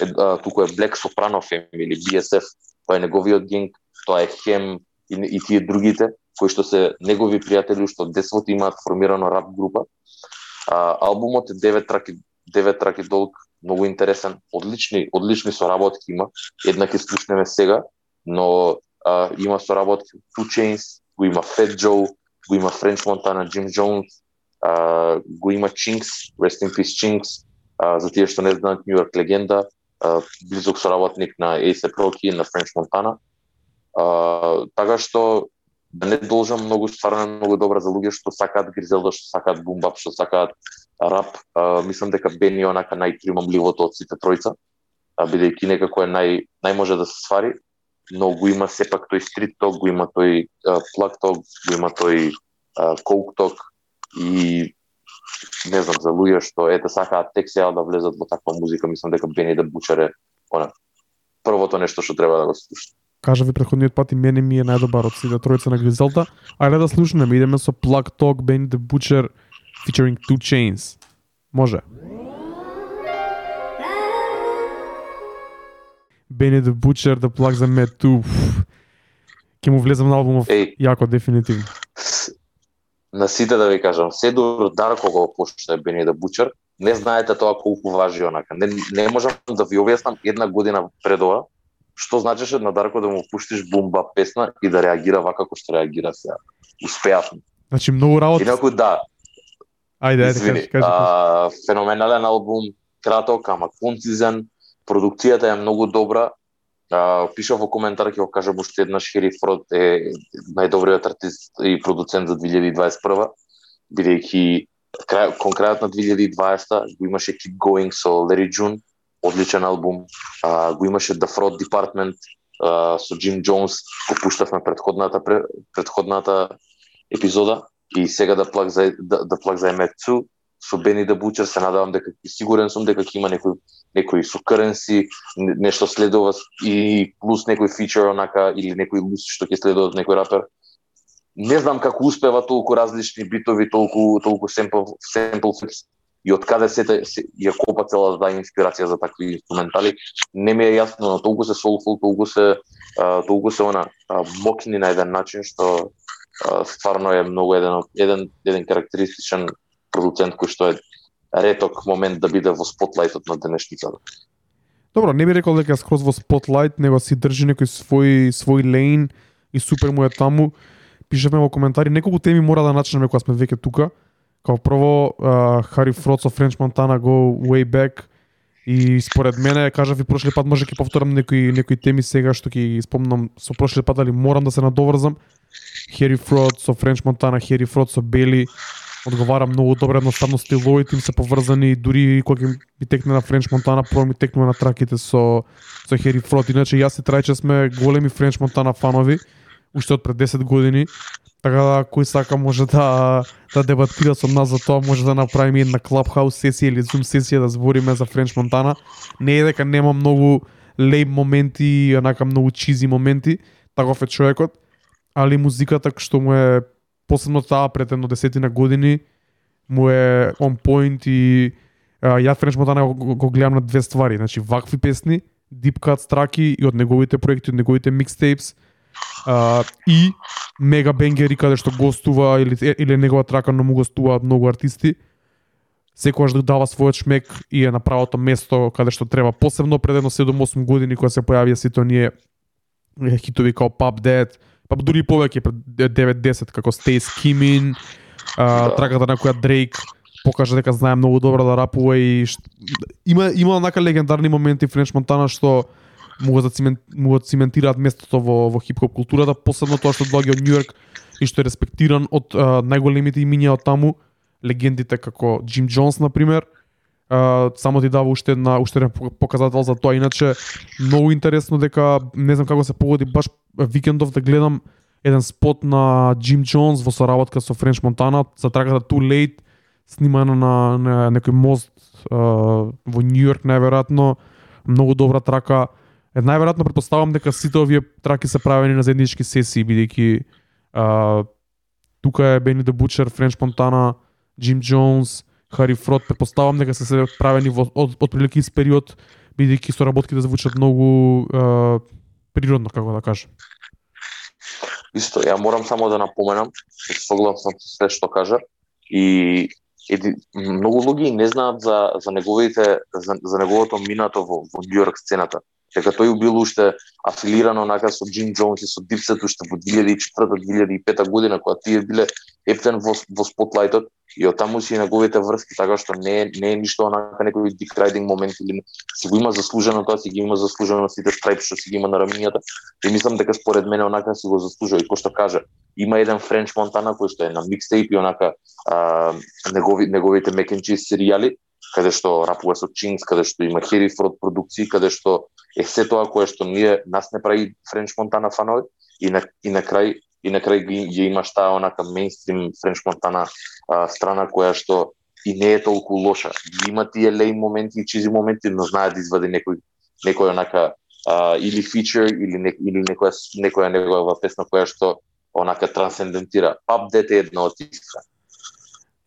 е, а, туку е Black Soprano Family, BSF, тоа е неговиот генг, тоа е Хем и, и тие другите, кои што се негови пријатели што десвот имаат формирано рап група. А, албумот е 9 траки, 9 траки долг, многу интересен, одлични, одлични соработки има. Една ќе слушнеме сега, но а, има соработки Two Chains, го има Fat Joe, го има French Montana, Jim Jones, а, го има Chinks, Rest in Peace Chinks, а, за тие што не знаат Нью Йорк легенда, а, близок соработник на A$AP Rocky на French Montana. А, така што да не должам многу стварно многу добра за луѓе што сакаат Гризелда, што сакаат бумбап, што сакаат рап. А, мислам дека Бени е онака најпримамливото од сите тројца, а, бидејќи некако е нај нај може да се свари, но го има сепак тој стрит ток, го има тој плак ток, го има тој коук ток и не знам за луѓе што ете сакаат тек сега да влезат во таква музика, мислам дека Бени да бучаре она првото нешто што треба да го слушате. Кажа ви предходниот пат и мене ми е најдобар од сите тројца на Гризелта. Ајде да слушнеме, идеме со Plug Talk Benny the Butcher featuring Two Chains. Може. Benny the Butcher, The Plug за Met 2. Ке му влезам на албумов Еј. јако дефинитивно. На сите да ви кажам, се до Дарко го почне Бени да Бучер, не знаете тоа колку важи онака. Не, не можам да ви објаснам една година пред ова, што значеше на Дарко да му пуштиш бумба песна и да реагира вака како што реагира сега. Успеавме. Значи многу работа. Инаку да, Ајде, ајде, кажи, кажи. а, феноменален албум, краток, ама концизен, продукцијата е многу добра. А, пишав во коментар ќе го кажам уште еднаш Хери Фрод е најдобриот артист и продуцент за 2021 бидејќи крај, кон крајот на 2020 го имаше Keep Going со Larry June, одличен албум. А, го имаше The Fraud Department а, со Jim Jones, го пуштавме предходната пре- предходната епизода и сега да плак за да, да плак за Емецу со Бени да Бучер се надавам дека сигурен сум дека ќе има некој некој со currency, нешто следува и плюс некој фичер онака или некој лус што ќе следува од некој рапер. Не знам како успева толку различни битови, толку толку семпл семпл и од каде се, се ја копа цела да инспирација за такви инструментали. Не ми е јасно, но толку се soulful, толку се а, толку се она мокни на еден начин што стварно е многу еден еден еден карактеристичен продуцент кој што е реток момент да биде во спотлајтот на денешницата. Добро, не би рекол дека скроз во спотлајт, него си држи некој свој свој лейн и супер му е таму. Пишевме во коментари неколку теми мора да начнеме кога сме веќе тука. Као прво, Хари Фрод со Френч Монтана go way back и според мене, кажав и прошли пат, може да ќе повторам некои некои теми сега што ќе спомнам со прошли пат, али морам да се надоврзам. Хери Фрод со Френч Монтана, Хери Фрод со Бели, одговара многу добро, едноставно стиловите им се поврзани, дури кога ќе ми текне на Френч Монтана, прво ми текнува на траките со со Хери Фрод. Иначе јас и Трајче сме големи Френч Монтана фанови, уште од пред 10 години. Така да кој сака може да да дебатира со нас за тоа, може да направиме една Clubhouse сесија или Zoom сесија да збориме за Френч Монтана. Не е дека нема многу лейб моменти, онака многу чизи моменти, таков е човекот, али музиката што му е посебно таа пред едно десетина години му е on point и а, ја Френч Монтана го, го, гледам на две ствари, значи вакви песни, Deep Cut страки и од неговите проекти, од неговите микстейпс, а, и мега бенгери каде што гостува или или негова трака но му гостуваат многу артисти. Секогаш да дава својот шмек и е на правото место каде што треба, посебно пред едно 7-8 години кога се појавија сите оние хитови као Pub Dead, па дури и повеќе пред 9-10 како Stay Skimming, а, Да. траката на која Дрейк покажа дека знае многу добро да рапува и има има онака легендарни моменти Френч Монтана што му го да зацимент, му го да циментираат местото во во хип-хоп културата, посебно тоа што доаѓа од Њујорк и што е респектиран од а, најголемите имиња од таму, легендите како Джим Джонс на пример. А, само ти дава уште една уште еден показател за тоа. Иначе многу интересно дека не знам како се погоди баш викендов да гледам еден спот на Джим Джонс во соработка со Френч Монтана за траката Too Late снимана на, на некој мост а, во Нью Йорк најверојатно многу добра трака. Е, најверојатно претпоставам дека сите овие траки се правени на заеднички сесии бидејќи а, тука е Бени де Бучер, Френч Монтана, Джим Джонс, Хари Фрод, Претпоставувам дека се се правени во од, од прилики из период бидејќи соработките да звучат многу а, природно како да кажам. Исто, ја морам само да напоменам, да согласен со се што кажа и еди, многу луѓе не знаат за за неговите за, за неговото минато во во Нью Йорк сцената. Дека тој бил уште афилиран онака со Джим Джонс и со Дипсет уште во 2004-2005 година кога тие биле ептен во во спотлајтот и од таму си и неговите врски така што не е не е ништо онака некој дик райдинг момент или си го има заслужено тоа, си ги има заслужено сите страйп што си ги има на рамињата И мислам дека според мене онака си го заслужува. И кој што кажа, има еден Френч Монтана кој што е на микстейп и онака а, негови, неговите мекенчи серијали, каде што рапува со Чингс, каде што има Хери Фрод продукции, каде што е се тоа кое што ние нас не прави Френч Монтана фанови и на и на крај и на крај ги, ги имаш таа онака мейнстрим Френч Монтана а, страна која што и не е толку лоша. Ги има тие лей моменти и чизи моменти, но знае да извади некој некој онака а, или фичер или не, или некоја некоја негова песна која што онака трансцендентира. Пап дете е една од тие.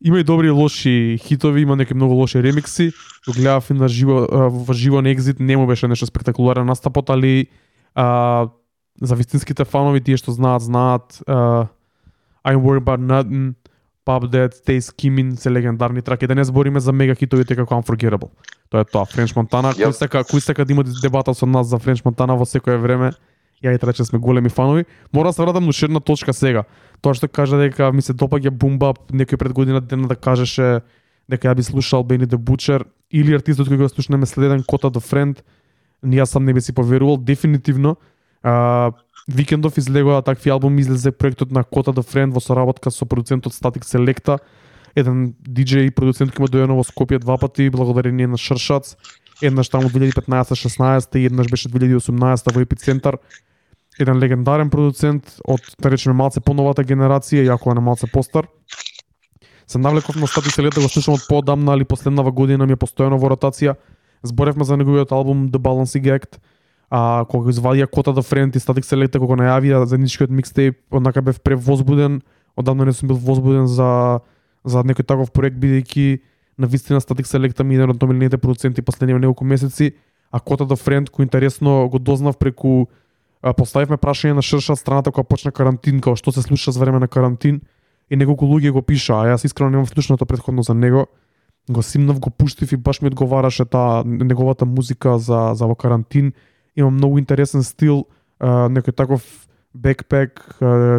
Има и добри и лоши хитови, има некои многу лоши ремикси. Го гледав и на живо, во живо на Exit, не му беше нешто спектакуларен настапот, али а, за вистинските фанови, тие што знаат, знаат а, I'm worried about nothing, Pub Dead, Stay Skimming, се легендарни траки. Да не збориме за мега хитовите како Unforgettable. Тоа е тоа, Френч Монтана. Јап. Кој сака, кој сака да има дебата со нас за Френч Монтана во секое време, ја и рече сме големи фанови. Мора да се вратам на ширна една точка сега. Тоа што кажа дека ми се допаѓа бумбап, некој пред година дена да кажеше дека ја би слушал Бени де Бучер или артистот кој го слушнеме следен Кота до Френд, ни јас сам не би си поверувал дефинитивно. А, Викендов излегоа такви албуми излезе проектот на Кота до Френд во соработка со продуцентот Static Selecta, еден диџеј и продуцент кој има дојдено во Скопје два пати благодарение на Шршац, еднаш таму 2015-16 и еднаш беше 2018 во Епицентар. Еден легендарен продуцент од да речеме малце поновата генерација, јако е на малце постар. Се навлеков на стати селета, го слушам од поодамна, али последнава година ми е постојано во ротација. Зборевме за неговиот албум The Balancing Act, а кога извадија Кота да Френд и Static Selecta кога најавија заедничкиот микстейп, однака бев превозбуден, одамна не сум бил возбуден за за некој таков проект бидејќи на вистина Static Selecta ми е еден од номинираните продуценти последниве неколку месеци, а Кота да Френд кој интересно го дознав преку поставивме прашање на Шрша страната која почна карантин, као што се слуша за време на карантин и неколку луѓе го пиша, а јас искрено немам слушното предходно за него го симнав, го пуштив и баш ми одговараше таа неговата музика за за во карантин. Има многу интересен стил, некој таков бекпек,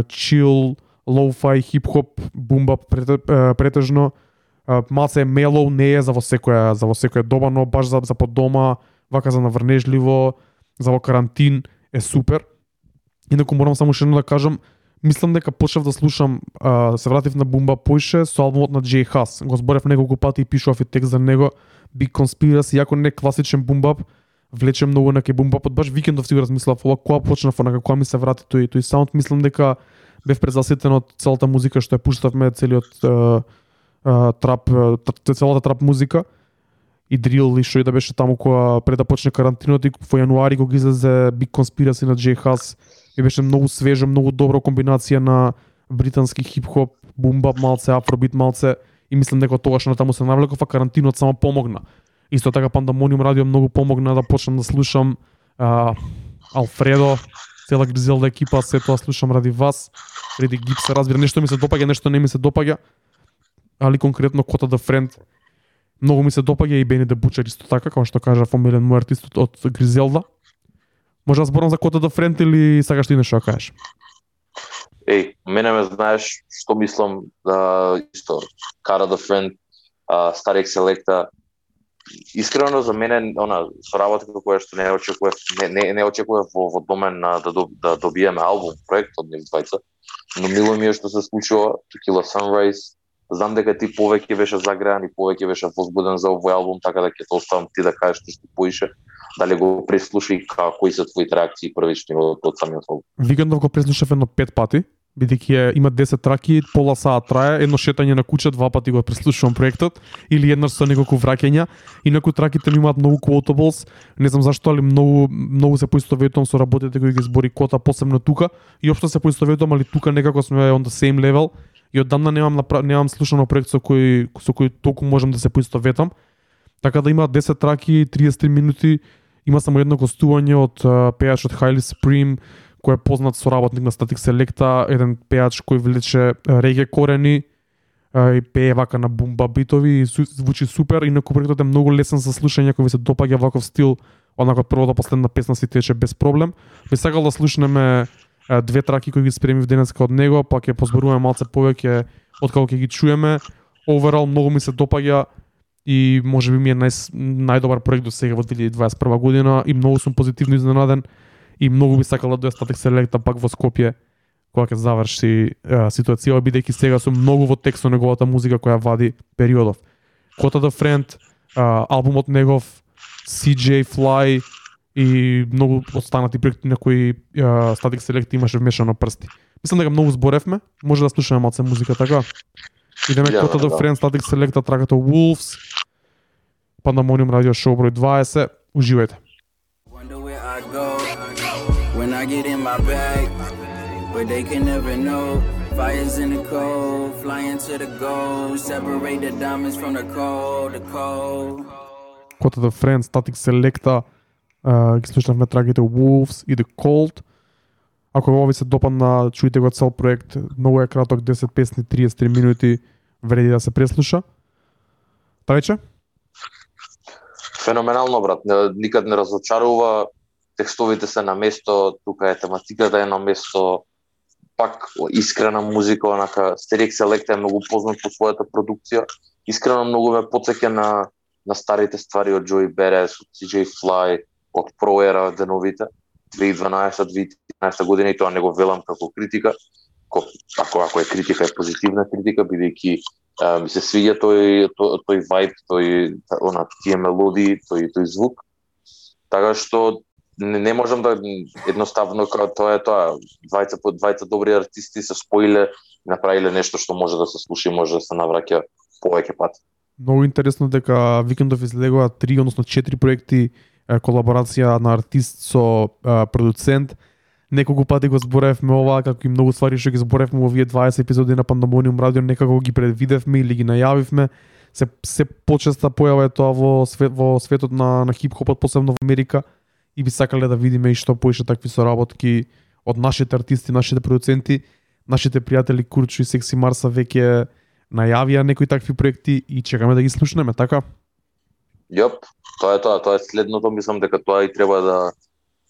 чил, лоу-фай, хип-хоп, бумбап претежно. Малце е мелоу, не е за во секоја за во секоја доба, но баш за за под дома, вака за наврнежливо, за во карантин е супер. Инаку морам само ше едно да кажам, мислам дека почнав да слушам, а, се вратив на Бумба Поише со албумот на Джей Хас. Го зборев неколку пати и пишував и текст за него. Big Conspiracy, јако не класичен бумбап, влече многу на кај бумбапот. Баш викендов си го размислав, ова која почнав, онака која ми се врати тој тој саунд, мислам дека бев презаситен од целата музика што ја пуштавме, целиот а, а, трап, целата трап музика и дрил и што и да беше таму кога пред да почне карантинот и во јануари кога излезе Big Conspiracy на Джей Хас и беше многу свежо, многу добра комбинација на британски хип-хоп, бумбап малце, афробит малце и мислам дека тоа тогаш на таму се навлеков, а карантинот само помогна. Исто така Пандамониум радио многу помогна да почнам да слушам а, Алфредо, цела Гризелда екипа, се тоа слушам ради вас. ради Гипса, разбира, нешто ми се допаѓа, нешто не ми се допаѓа. Али конкретно Кота да Френд многу ми се допаѓа и Бени да Бучер исто така, како што кажа фамилен мој артист од, од Гризелда. Може да зборам за Кота да френт или сакаш ти нешто да кажеш? Еј, мене ме знаеш што мислам да исто Кара да френт, а, Селекта. Искрено за мене она со работа која што не очекував не не, не очекував во, во домен на да да добиеме албум проект од нив двајца. Но мило ми е што се случува Tequila Sunrise. Знам дека ти повеќе беше загреан и повеќе беше возбуден за овој албум, така да ќе те оставам ти да кажеш што поише. Дали го преслуши и кои се твоите реакции првични од, од самиот албум. Викендов го преслушав едно пет пати, бидејќи е, има 10 траки, пола саат трае, едно шетање на куќа, два пати го преслушувам проектот, или еднаш со неколку враќања, инаку траките ми имаат многу quotables, не знам зашто, али многу многу се поистоветувам со работите кои ги збори Кота, посебно тука, и општо се поистоветувам, али тука некако сме on the same level, и оддамна немам напра... немам слушано проект со кој со кој толку можам да се поистоветам. Така да има 10 траки, 33 минути, има само едно гостување од uh, пејач од Highly Supreme, кој е познат соработник на Static Selecta, еден пејач кој влече реге корени и пее вака на бумба битови и звучи супер, инаку проектот е многу лесен за слушање, ако ви се допаѓа ваков стил, онака од првата последна песна си тече без проблем. Би сакал да слушнеме две траки кои ги спремив денеска од него, па ќе позборуваме малце повеќе од како ќе ги чуеме. Overall многу ми се допаѓа и може би ми е нај, најдобар проект до сега во 2021 година и многу сум позитивно изненаден и многу би сакал да дојде Static Selecta пак во Скопје кога ќе заврши е, ситуација, бидејќи сега сум многу во текст со неговата музика која вади периодов. Кота да Френд, албумот негов, CJ Fly и многу останати проекти на кои а, Static Select имаше вмешано прсти. Мислам дека многу зборевме, може да слушаме малце музика така. Идеме Ја, Кота да да. Friend, Static Selecta, трагата Wolves, Пандамониум радио шоу број 20. Уживајте. When I get in my bag, but they can never know. Fires in the cold, flying to the goal, separate the diamonds from the cold, the cold. Кота да Friend, Static Selecta, а, ги слушнавме трагите Wolves и The Cold. Ако ви се допадна, чујте го цел проект, многу е краток, 10 песни, 33 минути, вреди да се преслуша. Тајче? Феноменално брат, никад не разочарува, текстовите се на место, тука е тематиката е на место, пак искрена музика, онака Стерик Селект е многу познат по својата продукција. Искрено многу ме потсеќа на на старите ствари од Джои Берес, од CJ Fly, од проера деновите, 2012-2013 година и тоа не го велам како критика, ко, ако ако е критика е позитивна критика бидејќи а, ми се свиѓа тој тој, тој вајб, тој она тие мелодии, тој тој звук. Така што не, не можам да едноставно како тоа е тоа двајца по двајца добри артисти се споиле направиле нешто што може да се слуша и може да се навраќа повеќе пати. Многу интересно дека Викендов излегува три, односно четири проекти колаборација на артист со е, продуцент. Неколку пати го зборевме ова, како и многу ствари што ги зборевме во овие 20 епизоди на Пандамониум радио, некако ги предвидевме или ги најавивме. Се се почеста појава е тоа во свет, во светот на на хип-хопот, посебно во Америка и би сакале да видиме и што поише такви соработки од нашите артисти, нашите продуценти, нашите пријатели Курчо и Секси Марса веќе најавија некои такви проекти и чекаме да ги слушнеме, така? Јоп, тоа е тоа, тоа е следното, мислам дека тоа и треба да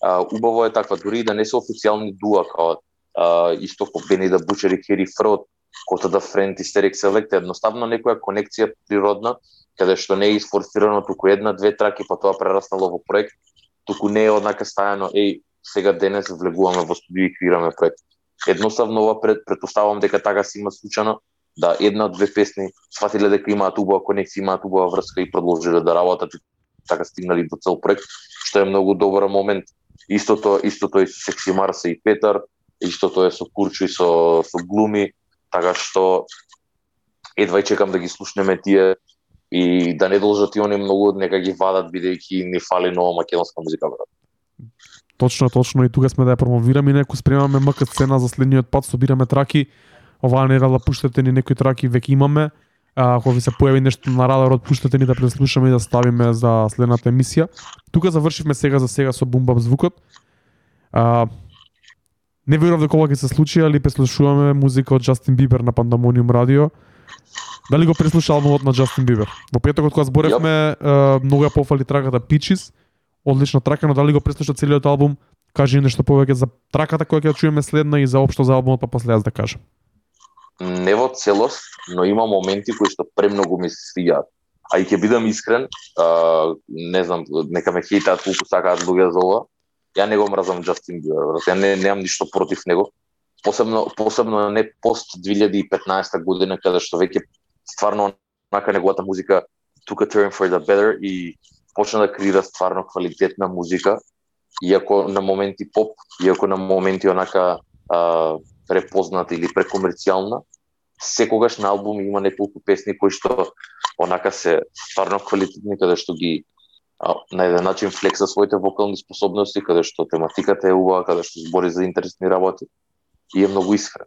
а, убаво е таква, дури и да не се официјални дуа како а, исто по Бени да Бучер и Хери Фрод, Кота да Френт и Стерек Селект, едноставно некоја конекција природна, каде што не е изфорсирано туку една, две траки, па тоа прераснало во проект, туку не е однака стајано, еј, сега денес влегуваме во студио и креираме проект. Едноставно ова пред, предпоставам дека така си има случано, да една од две песни сватиле дека имаат убава конекција, имаат убава врска и продолжиле да работат и така стигнали до цел проект, што е многу добар момент. Истото, истото е со Секси Марса и Петар, истото е со Курчо и со, со Глуми, така што едва и чекам да ги слушнеме тие и да не должат и они многу нека ги вадат бидејќи ни фали нова македонска музика брат. Точно, точно и тука сме да ја промовираме и неку спремаме МК сцена за следниот пат, собираме траки. Оваа недела пуштате ни некои траки веќе имаме. А, ако ви се појави нешто на радарот, пуштате ни да преслушаме и да ставиме за следната емисија. Тука завршивме сега за сега со бумбап звукот. А, не верував дека ова ќе се случи, али преслушуваме музика од Джастин Бибер на Пандамониум радио. Дали го преслуша албумот на Джастин Бибер? Во петокот кога зборевме, yep. многу ја пофали траката Peaches, одлична трака, но дали го преслуша целиот албум? Кажи нешто повеќе за траката која ќе ја чуеме следна и за општо за албумот, па после јас да кажам. Не во целост, но има моменти кои што премногу ми се свиѓаат. А и ќе бидам искрен, а, не знам, нека ме хейтаат колку сакаат луѓе за ова. Ја не го мразам Джастин Бибер. Ја не немам ништо против него. Посебно посебно не пост 2015 година каде што веќе стварно онака неговата музика took a turn for the better и почна да креира стварно квалитетна музика, иако на моменти поп, иако на моменти онака а, препозната или прекомерцијална, секогаш на албум има неколку песни кои што онака се стварно квалитетни, каде што ги а, на еден начин флекса своите вокални способности, каде што тематиката е убава, каде што збори за интересни работи и е многу искрен.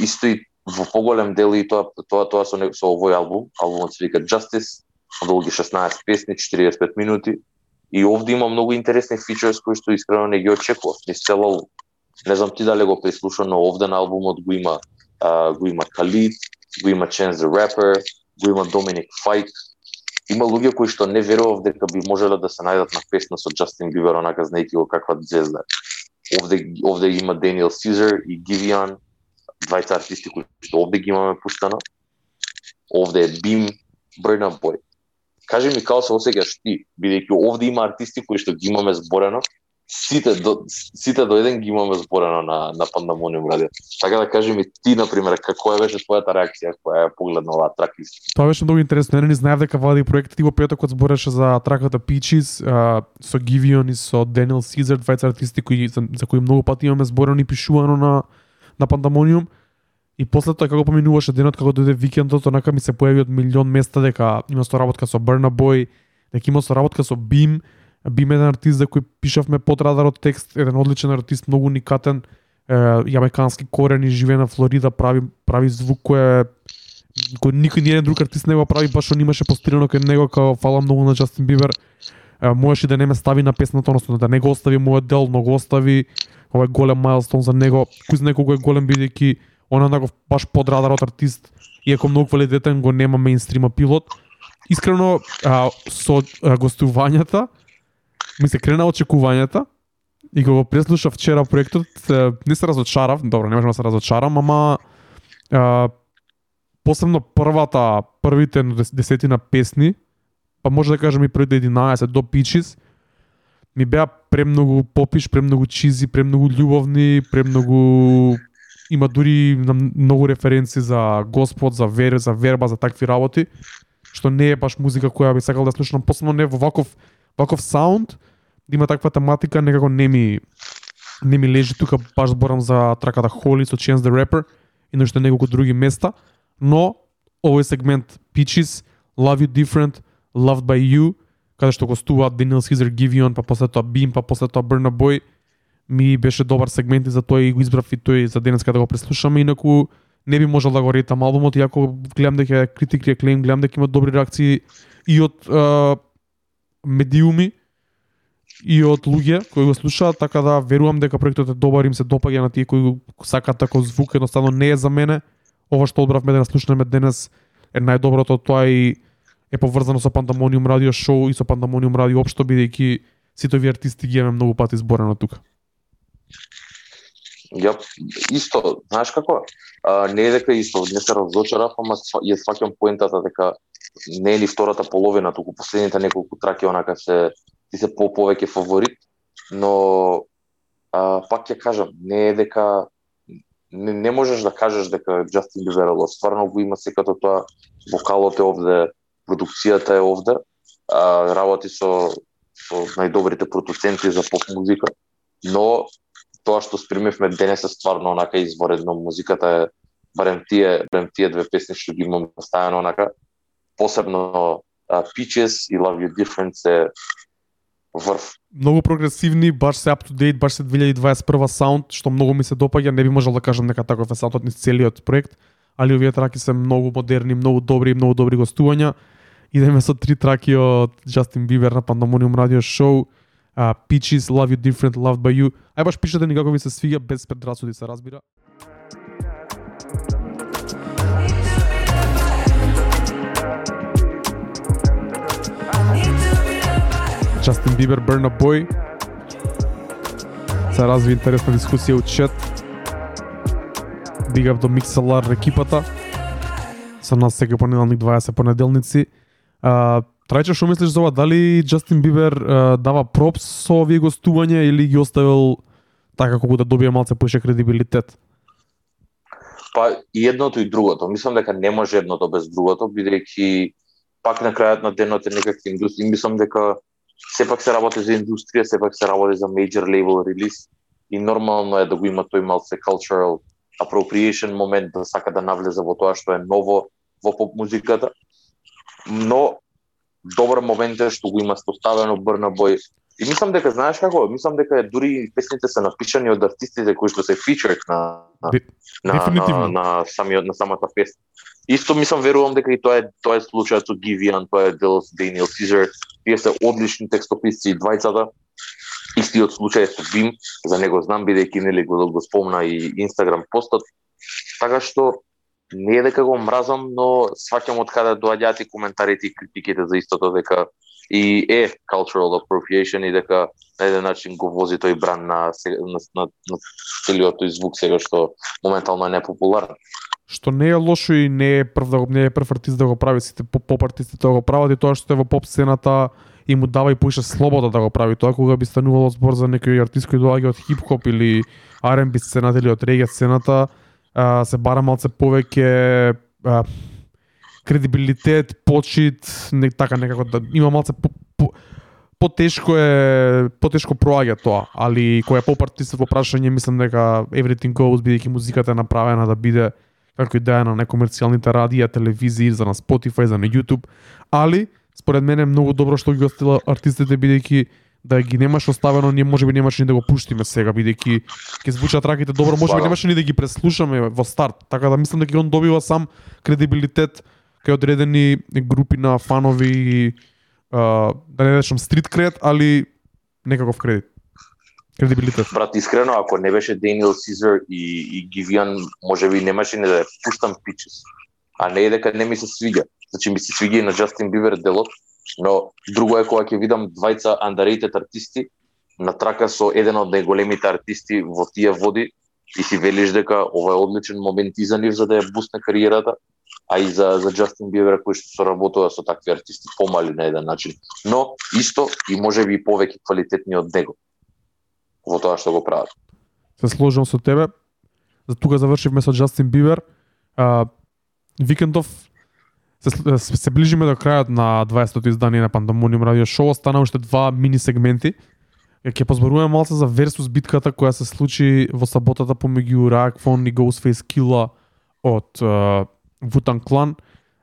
Исто и во поголем дел и тоа тоа тоа со, со овој албум, албумот се вика Justice, долги 16 песни, 45 минути. И овде има многу интересни фичерс кои што искрено не ги очекував. Не цел. Не знам ти дали го прислуша, но овде на албумот го има а, го има Khalid, го има Chance the Rapper, го има Dominic Fike. Има луѓе кои што не верував дека би можеле да се најдат на песна со Джастин Бибер, онака знаејќи го каква звезда. Овде, овде има Daniel Caesar и Givian, двајца артисти кои што овде ги имаме пуштано. Овде е Бим, Burna Boy. Кажи ми како се осеќаш ти, бидејќи овде има артисти кои што ги имаме зборено, сите до сите до еден ги имаме зборено на на Пандамониум радио. Така да кажи ми ти на пример како беше твојата реакција кога ја погледна оваа трак Тоа беше многу интересно. Не, не знаев дека води проектот и во петокот збореше за траката Peaches а, со Givion и со Daniel Caesar, двајца артисти кои за, за кои многу пати имаме зборено и пишувано на на Пандамониум. И после тоа како поминуваше денот, како дојде викендот, онака ми се појави од милион места дека има соработка со Burna Boy, дека има соработка со Beam, Бим еден артист за кој пишавме под радарот текст, еден одличен артист, многу уникатен, е, корен, корени, живее на Флорида, прави прави звук кој е кој никој ни еден друг артист не го прави, баш он имаше постирано кај него како фала многу на Джастин Бибер. Е, можеше да не ме стави на песната, односно да не го остави мојот дел, но го остави овој голем майлстон за него. Кој знае колку е голем бидејќи он е баш под радарот артист, иако многу квалитетен го нема мейнстрима пилот. Искрено а, со а, гостувањата ми се крена очекувањата и кога го преслуша вчера проектот, не се разочарав, добро, не можам да се разочарам, ама а, посебно првата, првите десетина песни, па може да кажам и првите 11 до Peaches, ми беа премногу попиш, премногу чизи, премногу љубовни, премногу има дури многу референци за Господ, за вера, за верба, за такви работи, што не е баш музика која би сакал да слушам, посебно не во ваков ваков саунд, да има таква тематика, некако не ми не ми лежи тука баш зборам за траката Holy со Chance the Rapper и нешто неколку други места, но овој сегмент Peaches, Love You Different, Loved by You, каде што гостуваат Daniel Caesar Givion, па после тоа Beam, па после тоа Burna Boy, ми беше добар сегмент и за тоа и го избрав и тој за денеска да го преслушаме, инаку не би можел да го ретам албумот, иако гледам дека критики реклем, гледам дека има добри реакции и од медиуми и од луѓе кои го слушаат, така да верувам дека проектот е добар, им се допаѓа на тие кои сакаат тако звук, едноставно не е за мене. Ова што одбравме да слушнеме денес е најдоброто тоа и е поврзано со Пандамониум радио шоу и со Пандамониум радио општо бидејќи сите овие артисти ги имаме многу пати зборено тука. Ја исто, знаеш како? А, не е дека исто, не се разочарав, ама ја сваќам поентата дека не е ни втората половина, туку последните неколку траки онака се ти се по повеќе фаворит, но а, пак ќе кажам, не е дека не, не можеш да кажеш дека Джастин Бибер е лош. стварно го има секато тоа, вокалот е овде, продукцијата е овде, а, работи со со најдобрите продуценти за поп музика, но тоа што спремивме денес е стварно онака изворедно. Музиката е барем тие, барем тие две песни што ги имам ставено онака, посебно uh, Peaches и Love You Different се врв. Многу прогресивни, баш се up to date, баш се 2021 саунд, што многу ми се допаѓа, не би можел да кажам нека таков е саундот низ целиот проект, али овие траки се многу модерни, многу добри и многу добри гостувања. Идеме со три траки од Justin Bieber на Pandemonium Radio Show, uh, Peaches, Love You Different, Loved by You. Ај баш пишете ни како ви се свиѓа, без предрасуди се разбира. Justin Bieber, Burna Boy. Се разви интересна дискусија у чат. Бигав до Mixalar екипата. Со нас секој понеделник 20 понеделници. А, Трајче, што мислиш за ова? Дали Джастин Бибер а, дава пропс со овие гостување или ги оставил така како да добие малце поише кредибилитет? Па и едното и другото. Мислам дека не може едното без другото, бидејќи пак на крајот на денот е некаква индустрија. Мислам дека сепак се работи за индустрија, сепак се работи за major label релиз и нормално е да го има тој малце cultural appropriation момент да сака да навлезе во тоа што е ново во поп музиката. Но добар момент е што го има стоставено Брна Бој. И мислам дека знаеш како, мислам дека дури песните се напишани од артистите кои што се featured на на на, на, на, самиот на самата песна. Исто мислам верувам дека и тоа е тоа е случајот со Гивиан, тоа е дел со Даниел Сизер. Тие се одлични текстописци и двајцата. Истиот случај е со Бим, за него знам бидејќи нели го, го спомна и Инстаграм постот. Така што не е дека го мразам, но сваќам од каде доаѓаат и коментарите и критиките за истото дека и е cultural appropriation и дека на еден начин го вози тој бран на, на, на, на целиот тој звук сега што моментално е непопуларен. Што не е лошо и не е прв да го не е прв артист да го прави, сите поп, артисти артистите да го прават и тоа што е во поп сцената и му дава и поише слобода да го прави. Тоа кога би станувало збор за некој артист кој доаѓа од хип-хоп или R&B сцената или од реге сцената, а, се бара малце повеќе а, кредибилитет, почит, не така некако да има малце по, по, потешко е потешко проаѓа тоа, али кој е поп артистот во прашање мислам дека everything goes бидејќи музиката е направена да биде како и да е на некомерцијалните радија, телевизии, за на Spotify, за на YouTube, али според мене е многу добро што ги остила артистите бидејќи да ги немаш оставено, ние можеби немаше ни да го пуштиме сега бидејќи ќе звучат раките добро, можеби Стварно. немаше ни да ги преслушаме во старт, така да мислам дека он добива сам кредибилитет кај одредени групи на фанови и да не речам стрит кред, али некаков кредит. Кредибилитет. Брат, искрено, ако не беше Даниел Сизер и, и Гивиан, може би немаше не да ја пуштам пичес. А не е дека не ми се свиѓа. Значи ми се свиѓа и на Джастин Бибер делот, но друго е кога ќе видам двајца underrated артисти на трака со еден од најголемите артисти во тие води и си велиш дека ова е одличен момент и за нив за да ја бусне кариерата, а и за за Джастин Бибер кој што соработува со такви артисти помали на еден начин, но исто и можеби и повеќе квалитетни од него во тоа што го прават. Се сложувам со тебе. За тука завршивме со Джастин Бибер. А, викендов се, се, ближиме до крајот на 20-тото издание на Пандемониум радио шоу. Остана уште два мини сегменти. Ќе позборуваме малце за версус битката која се случи во саботата помеѓу Ракфон и Ghostface Killa од uh, Клан. Clan.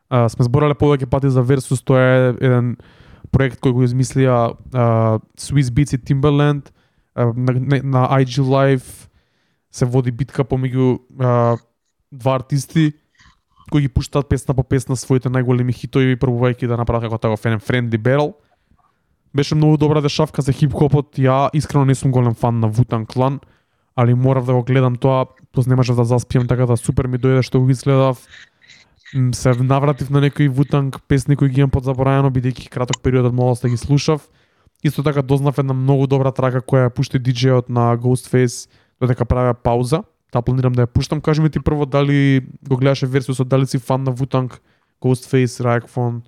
Uh, сме зборале повеќе пати за версус, тоа е еден проект кој го измислија uh, Swiss Beats и Timberland на, на, IG Live се води битка помеѓу а, два артисти кои ги пуштаат песна по песна своите најголеми хитови пробувајќи да направат како таков еден friendly battle. Беше многу добра дешавка за хип-хопот. Ја искрено не сум голем фан на Вутан клан, али морав да го гледам тоа, тоа не можев да заспијам, така да супер ми дојде што го изгледав. се навратив на некои Вутанг песни кои ги имам подзабораено бидејќи краток период од молост да ги слушав. Исто така дознав една многу добра трака која ја пушти диџејот на Ghostface додека така правеа пауза. Та планирам да ја пуштам. Кажи ми ти прво дали го гледаше версиусот, дали си фан на Вутанг, Ghostface, Raekwon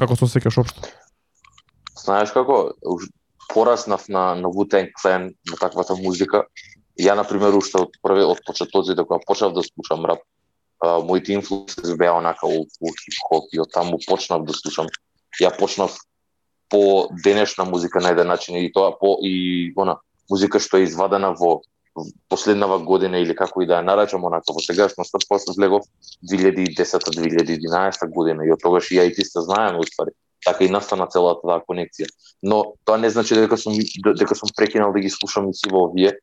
како се осеќаш општо? Знаеш како, пораснав на на Wu-Tang Clan, на таквата музика. Ја на пример уште од први од почетоци, кога почнав да слушам рап, а, моите инфлуенси беа онака old school хип хоп и од таму почнав да слушам. Ја почнав по денешна музика на еден начин и тоа по и она музика што е извадена во последнава година или како и да ја нарачам онака во сегашноста, после влегов 2010-2011 година и од тогаш и ја и ти сте знаеме уствари. Така и настана целата таа конекција. Но тоа не значи дека сум дека сум прекинал да ги слушам и сиво овие.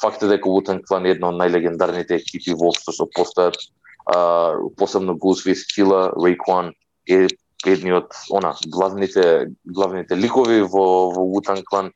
Факт е дека Wu-Tang Clan е една од најлегендарните екипи воопшто што постојат. А, посебно Ghostface Killah, Raekwon е едни од она главните главните ликови во во Wu-Tang Clan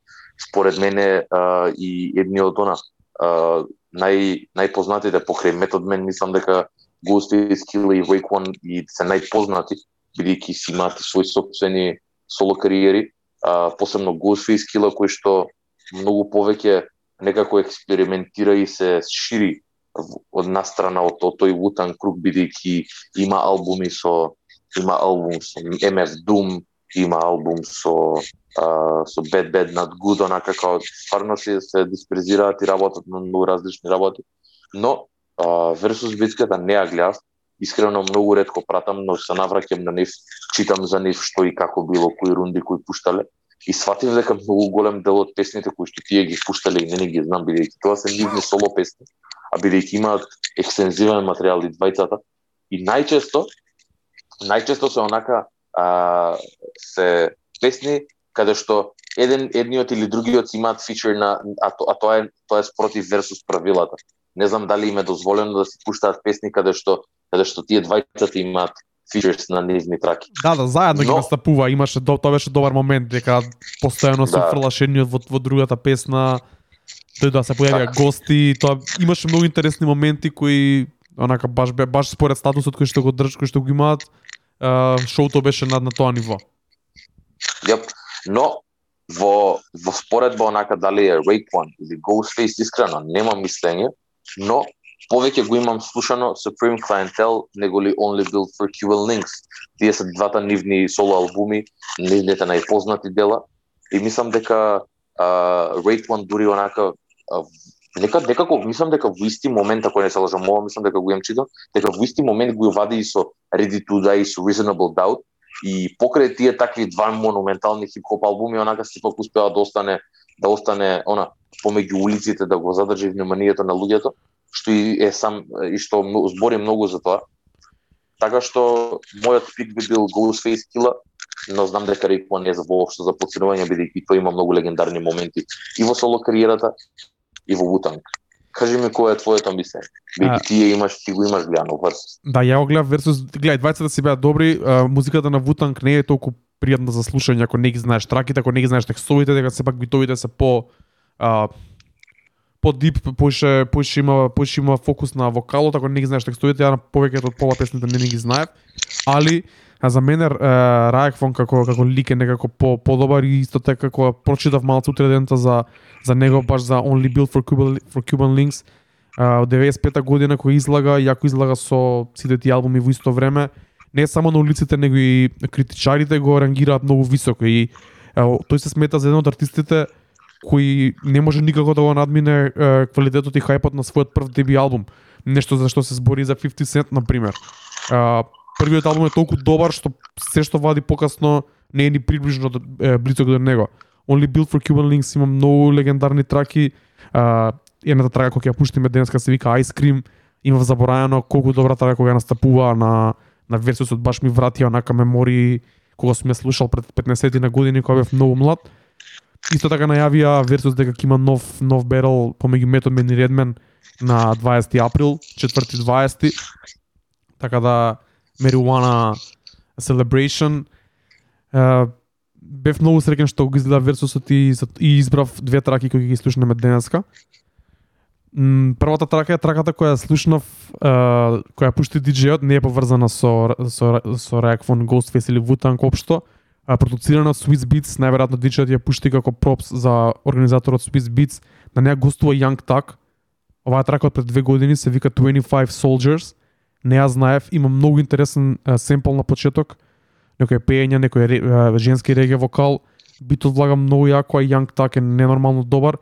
според мене а, и едни од она а, нај најпознатите покрај Метод Мен мислам дека Ghostface Killah и Raekwon и се најпознати бидејќи си имаат свои собствени соло кариери, а, посебно и Killah кој што многу повеќе некако експериментира и се шири од настрана од, од тој Wu-Tang круг бидејќи има албуми со има албум со MF Doom, има албум со а, со Bad Bad Not Good, онака како стварно се се дисперзираат и работат на многу различни работи. Но а, Versus битката не ја гледав, искрено многу ретко пратам, но се навраќам на нив, читам за нив што и како било, кои рунди кои пуштале. И сватив дека многу голем дел од песните кои што тие ги пуштале и не ни ги знам бидејќи тоа се нивни соло песни, а бидејќи имаат екстензивен материјал и двајцата. И најчесто најчесто се онака а, се песни каде што еден едниот или другиот имаат фичер на а, то, а тоа е тоа е спротив версус правилата. Не знам дали им е дозволено да се пуштаат песни каде што каде што тие двајцата имаат фичерс на нивни траки. Да, да, заедно ги Но- настапува, имаше до, тоа беше добар момент дека постојано се Да. фрлаш едниот во, во другата песна, тој да се појавија Така. гости, тоа имаше многу интересни моменти кои онака баш бе баш според статусот кој што го држ, кој што го имаат, а, шоуто беше на, на тоа ниво. Јап. Но во во споредба онака дали е Raekwon или Ghostface искрено нема мислење, но повеќе го имам слушано Supreme Clientele него ли Only Built for QL Links. Тие се двата нивни соло албуми, нивните најпознати дела и мислам дека а, Raekwon дури онака дека нека некако мислам дека во исти момент ако не се лажам, ова мислам дека го имам читал, дека во исти момент го вади и со Ready to Die и со Reasonable Doubt и покрај тие такви два монументални хип-хоп албуми онака сепак успеа да остане да остане она помеѓу улиците да го задржи вниманието на луѓето што и е сам и што збори многу за тоа. Така што мојот пик би бил Ghostface Killah, но знам дека Рейкман не е за воопшто за подценување бидејќи тој има многу легендарни моменти и во соло кариерата и во Wu-Tang. Кажи ми кој е твоето мислење? Бидејќи ти ја имаш, ти го имаш гледано Versus. Да, ја го гледав версус, гледај, двајцата си беа добри, а, музиката на Вутанг не е толку пријатна за слушање ако не ги знаеш траките, ако не ги знаеш текстовите, дека сепак битовите се по а, по дип, поише поише има поише има фокус на вокалот, ако не ги знаеш текстовите, ја на повеќето од пола песните не, не ги знаев, али а за мене Раекфон како како лик е некако по подобар и исто така кога прочитав малку утредента за за него баш за Only Built for Cuban for Cuban Links а, од 95 година кој излага, јако излага со сите тие албуми во исто време, не само на улиците, него и критичарите го рангираат многу високо и а, тој се смета за еден од артистите кој не може никако да го надмине квалитетот и хајпот на својот прв деби албум. Нешто за што се збори за 50 Cent, на пример. Првиот албум е толку добар што се што вади покасно не е ни приближно до- е, близок до него. Only Built for Cuban Links има многу легендарни траки. А, едната трака која ја пуштиме денеска се вика Ice Cream. Има забораено колку добра трака кога настапува на на версусот баш ми врати онака мемори кога сум ја слушал пред 15 на години кога бев многу млад. Исто така најавија версус дека има нов нов берел помеѓу Method Man и Redman на 20 април, 4 20. Така да Marijuana Celebration Uh, бев многу среќен што го изгледа версусот и, и избрав две траки кои ги слушнеме денеска. М, првата трака е траката која слушнав, е, која пушти диџејот, не е поврзана со со со React Ghostface или Wu-Tang општо, а продуцирана од Swiss Beats, најверојатно диџејот ја пушти како пропс за организаторот Swiss Beats, на неа гостува Young Tuck. Оваа трака од пред две години се вика 25 Soldiers. Не ја знаев, има многу интересен е, семпл на почеток, некој пеење, некој женски реге вокал, битот влага многу јако, а Јанг Так е ненормално добар.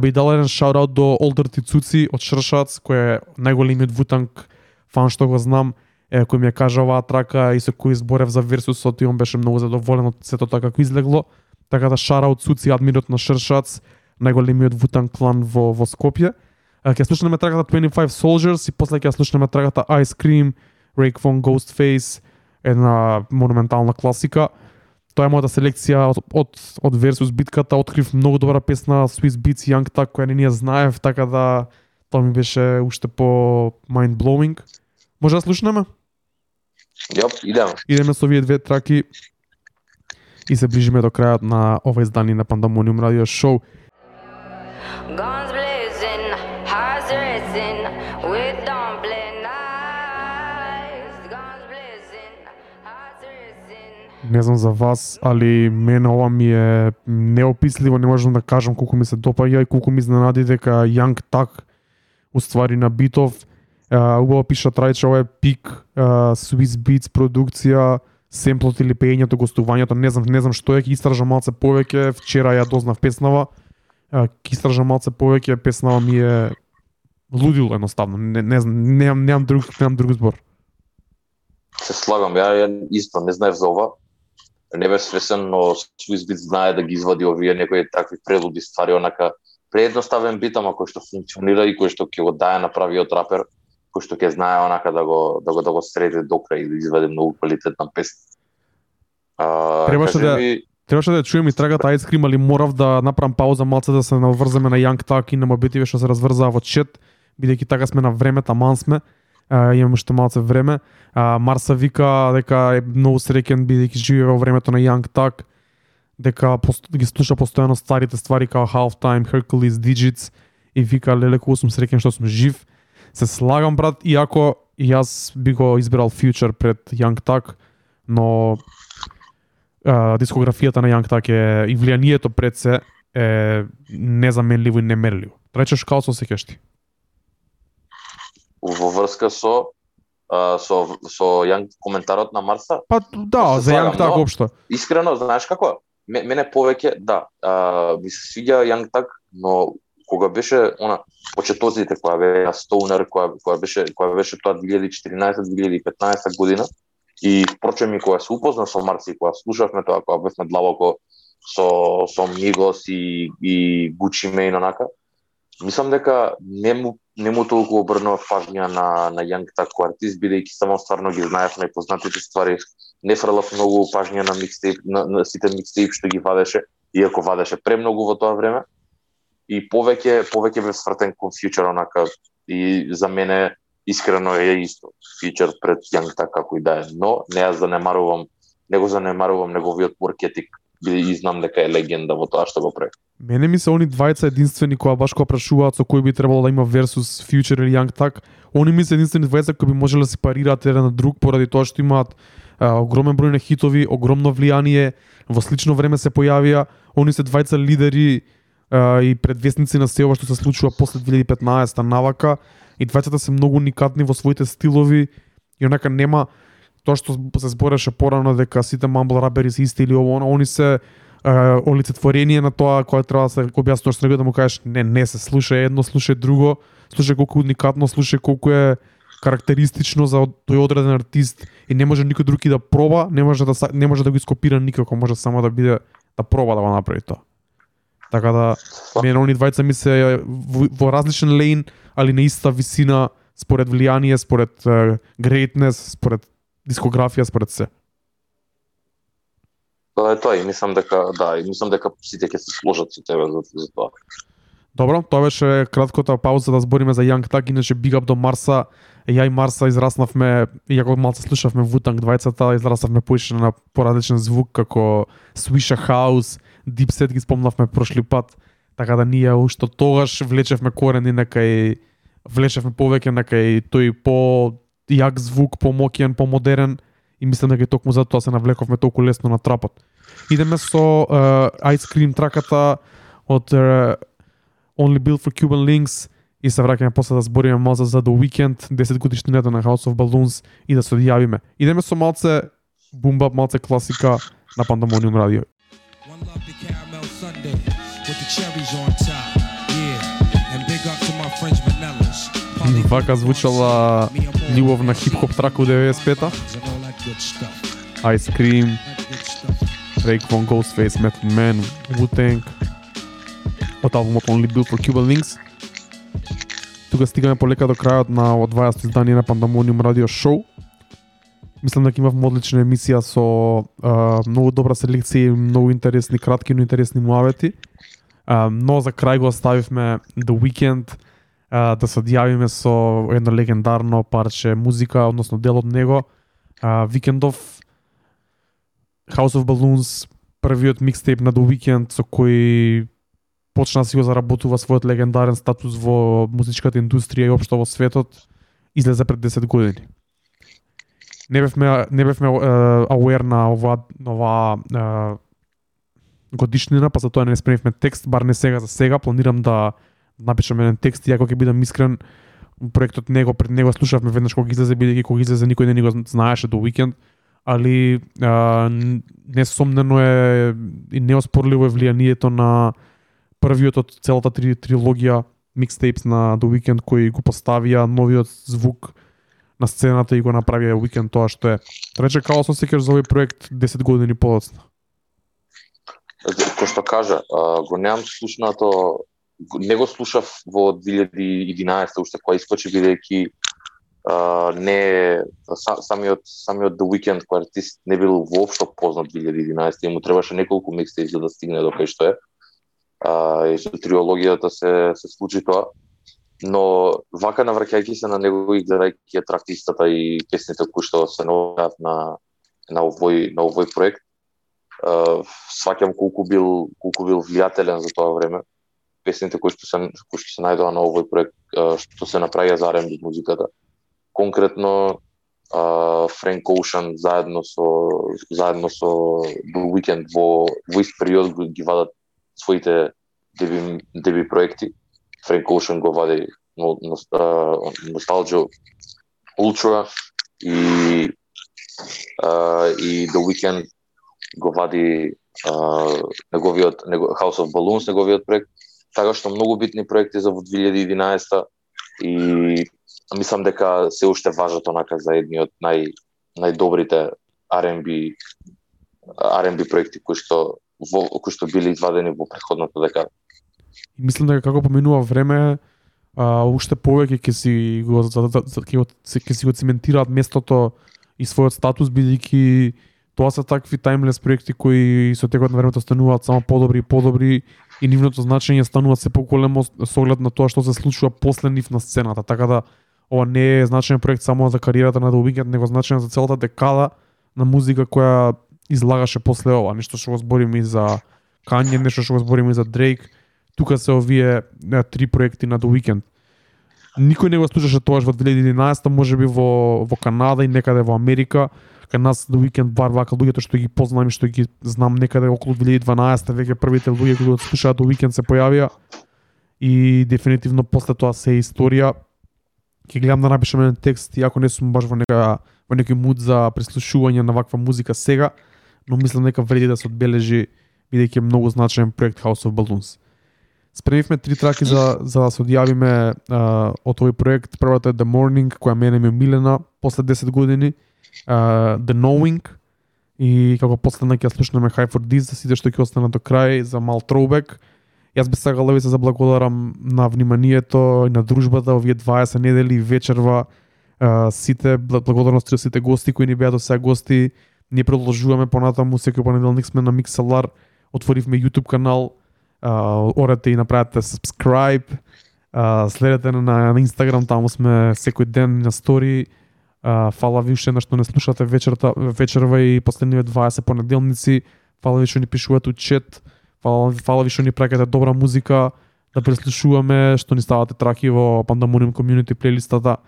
Би дал еден шаут до Олдер Тицуци од Шршац, кој е најголемиот Вутанг фан што го знам, е, кој ми ја кажа оваа трака и со кој изборев за версусот и он беше многу задоволен од сето така како излегло. Така да шараут Цуци, админот на Шршац, најголемиот вутан клан во, во Скопје. Ќе слушнеме траката 25 Soldiers и после ќе ја слушнеме траката Ice Cream, Rake Von Ghostface, една монументална класика. Тоа е мојата селекција од, од, од Versus битката, открив многу добра песна Swiss Beats Young Tuck која не ни ја знаев, така да тоа ми беше уште по mind blowing. Може да слушнеме? Јоп, идеме. Идеме со овие две траки и се ближиме до крајот на ова издание на Pandemonium Radio Show. Guns Не знам за вас, али мене ова ми е неописливо, не можам да кажам колку ми се допаѓа и колку ми изненади дека Young Так уствари на битов убаво пиша трајче, ова е пик Swiss Beats продукција, семплот или пеењето, гостувањето, не знам, не знам што е, ќе истражам малце повеќе, вчера ја дознав песнава, ќе истражам малце повеќе, песнава ми е лудило едноставно, не, не знам, немам, немам друг, немам друг збор. Се слагам, ја, ја исто не знаев за ова. Не бев свесен, но Swiss Beats знае да ги извади овие некои такви прелуди ствари, онака преедноставен бит, ама кој што функционира и кој што ќе го дае на правиот рапер, кој што ќе знае онака да го да го да го среди до крај и да извади многу квалитетна песна. А, Требаше да- ми, Требаше да ја чуем и трагата Ice Cream, али морав да направам пауза малце да се наврземе на Young Tuck и на мобитиве што се разврзаа во чет, бидејќи така сме на време, таман сме. А, имаме уште малце време. А, Марса вика дека е многу среќен бидејќи живее во времето на Young Tag, дека пост, ги слуша постојано старите ствари као Halftime, Hercules, Digits и вика леле колку сум среќен што сум жив. Се слагам брат, иако јас би го избрал Future пред Young Tag, но а, дискографијата на Young Tag е и влијанието пред се е незаменливо и немерливо. Речеш као со се ти во врска со а, со со Јан коментарот на Марса, Па да, Се за Tuck но- општо. искрено, знаеш како? Ме- Мене повеќе, да, а, ми се свиѓа Young Tuck, но кога беше она почетозите која беа Stoner, која која беше која беше тоа 2014-2015 година и впрочем и кога се упозна со Марси, кога слушавме тоа, кога бевме длабоко со со Мигос и и Gucci Mane онака, мислам дека не му не му толку обрнав пажња на на Јанг тако артист бидејќи само стварно ги знаевме познатите ствари не фрлав многу пажња на микстейп на, на сите микстейп што ги вадеше, иако вадеше премногу во тоа време. И повеќе повеќе бев свртен кон фьючер, онака и за мене искрено е исто. Фьючер пред Јанг така како и да е, но не ја занемарувам, не го занемарувам неговиот work ethic и знам дека е легенда во тоа што го прави. Мене ми се они двајца единствени кои баш кога прашуваат со кој би требало да има versus Future или Young Так. они ми се единствени двајца кои би можеле да се парираат еден на друг поради тоа што имаат а, огромен број на хитови, огромно влијание, во слично време се појавија, они се двајца лидери а, и предвестници на се ова што се случува после 2015 навака и двајцата се многу уникатни во своите стилови и онака нема тоа што се збореше порано дека сите мамбл рапери се исти или ово, они се а, олицетворение на тоа кое треба да се објасни што него да му кажеш не не се слушај едно, слушај друго, слушај колку е уникатно, слушај колку е карактеристично за тој одреден артист и не може никој друг и да проба, не може да не може да го ископира никако, може само да биде да проба да го направи тоа. Така да мене они двајца ми се во, во различен лейн, али на иста висина според влијание, според uh, greatness, според дискографија, според се. Тоа е тоа и мислам дека да, и мислам дека сите ќе се сложат со тебе за, за тоа. Добро, тоа беше кратката пауза да збориме за Young Tuck, иначе Big Up до Марса. Ја и Марса израснавме, иако малце слушавме Wu-Tang двајцата, израснавме поише на поразличен звук како Swisha House, Deep Set ги спомнавме прошли пат. Така да ние уште тогаш влечевме корени некај влечевме повеќе некај тој по јак звук, помоќен, помодерен и мислам дека токму затоа се навлековме толку лесно на трапот. Идеме со uh, Ice Cream траката од uh, Only Built for Cuban Links и се враќаме после да збориме малце за The Weekend, 10 годишнината на House of Balloons и да се одјавиме. Идеме со малце бумба, малце класика на Pandemonium Radio. One love to caramel Sunday with the cherries on top. Вака звучала љубов на хип-хоп трака у 95-та. Ice Cream, Drake Von Ghostface, Method Man, Wu-Tang, од албумот Only Built for Cuban Links. Тука стигаме полека до крајот на одвајасто издание на Pandemonium Radio Show. Мислам дека имав одлична емисија со а, многу добра селекција и многу интересни кратки, но интересни муавети. А, но за крај го оставивме The Weeknd а, да се одјавиме со едно легендарно парче музика, односно дел од него. А, Викендов House of Balloons, првиот микстейп на The Weeknd со кој почна да си го заработува својот легендарен статус во музичката индустрија и општо во светот, излезе пред 10 години. Не бевме не бевме uh, aware на ова на uh, годишнина, па затоа не спремивме текст, бар не сега за сега, планирам да напишам еден текст, и ако ќе бидам искрен, проектот него пред него слушавме веднаш кога излезе бидејќи кога излезе никој не ни го знаеше до уикенд, али а, несомнено е и неоспорливо е влијанието на првиот од целата три, трилогија микстейпс на The Weeknd кои го поставија новиот звук на сцената и го направија Weekend тоа што е. Рече као се сеќаш за овој проект 10 години подоцна. Кој што кажа, го немам слушнато, не го слушав во 2011 уште кога искочи бидејќи а, не са, самиот самиот The Weeknd кој артист не бил воопшто познат 2011 и му требаше неколку микстейп за да стигне до кај што е. А, и со триологијата се се случи тоа. Но вака навраќајќи се на него и гледајќи ја трактистата и песните кои што се наоѓаат на на овој на овој проект, uh, сваќам колку бил колку бил влијателен за тоа време. Песните кои што се кои што се најдоа на овој проект што се направија за R&B музиката. Конкретно Френк Frank Ocean заедно со заедно со The Weeknd во во ист период ги вадат своите деби деби проекти. Frank Ocean го вади но, но, Nostalgia Ultra и uh, и The Weeknd го вади а, неговиот него, House of Balloons, неговиот проект, така што многу битни проекти за во 2011 и мислам дека се уште важат онака за едни од нај најдобрите R&B R&B проекти кои што во, кои што били извадени во претходната декада. И мислам дека како поминува време, а, уште повеќе ќе си го ќе, се- ќе си го цементираат местото и својот статус бидејќи тоа се такви таймлес проекти кои со текот на времето стануваат само подобри и подобри и нивното значење станува се поголемо со оглед на тоа што се случува после нив на сцената. Така да ова не е значаен проект само за кариерата на The Weeknd, него значаен за целата декада на музика која излагаше после ова. Нешто што го збориме и за Kanye, нешто што го збориме и за Drake. Тука се овие три проекти на The Weeknd. Никој не го слушаше тоа во 2011, може би во во Канада и некаде во Америка. Кај нас до уикенд бар вака луѓето што ги познам и што ги знам некаде околу 2012 веќе првите луѓе кои го слушаат до уикенд се појавија и дефинитивно после тоа се е историја. Ќе гледам да напишам еден текст, иако не сум баш во нека во некој муд за прислушување на ваква музика сега, но мислам дека вреди да се одбележи бидејќи е многу значаен проект House of Balloons. Спремивме три траки за за да се одјавиме а, од овој проект. Првата е The Morning, која мене ми е милена после 10 години. А, The Knowing и како последна ќе ја слушнеме High for This за сите што ќе останат до крај за мал throwback. Јас би сакал да ви се заблагодарам на вниманието и на дружбата овие 20 недели и вечерва а, сите благодарности од сите гости кои ни беа до сега гости. Ние продолжуваме понатаму секој понеделник сме на Mixlr, отворивме YouTube канал, а, орете и направете subscribe, а, следете на, на Instagram, таму сме секој ден на стори. А, фала ви уште на што не слушате вечерта, вечерва и последниве 20 понеделници. Фала ви што ни пишувате у чет. Фала, фала ви што ни праќате добра музика, да преслушуваме, што ни ставате траки во Pandemonium Community плейлистата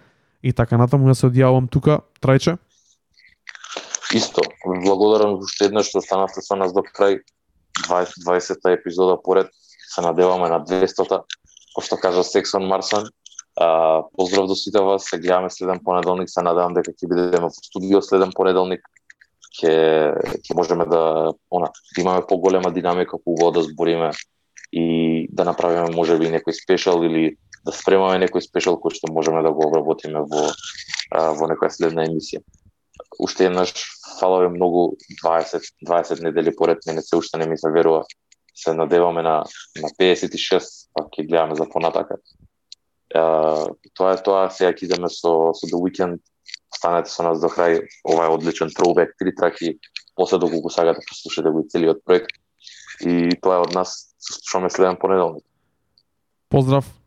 и така натаму. Јас се одјавам тука, Трајче. Исто, благодарам уште еднаш што останавте со нас до крај 20 20-та епизода поред. Се надеваме на 200-та. Кој што кажа Сексон Марсон. А, поздрав до сите вас, се гледаме следен понеделник, се надевам дека ќе бидеме во студио следен понеделник. Ќе ќе можеме да она да имаме поголема динамика кога да збориме и да направиме можеби некој спешал или да спремаме некој спешал кој што можеме да го обработиме во а, во некоја следна емисија. Уште еднаш фала ви многу 20 20 недели поред мене се уште не ми се верува. Се надеваме на на 56, па ќе гледаме за понатака. Uh, тоа е тоа, сега ќе идеме со, со The Weekend, останете со нас до крај, ова е одличен throwback, три траки, после доколку сагате да послушате го и целиот проект. И тоа е од нас, се слушаме следен понеделник. Поздрав.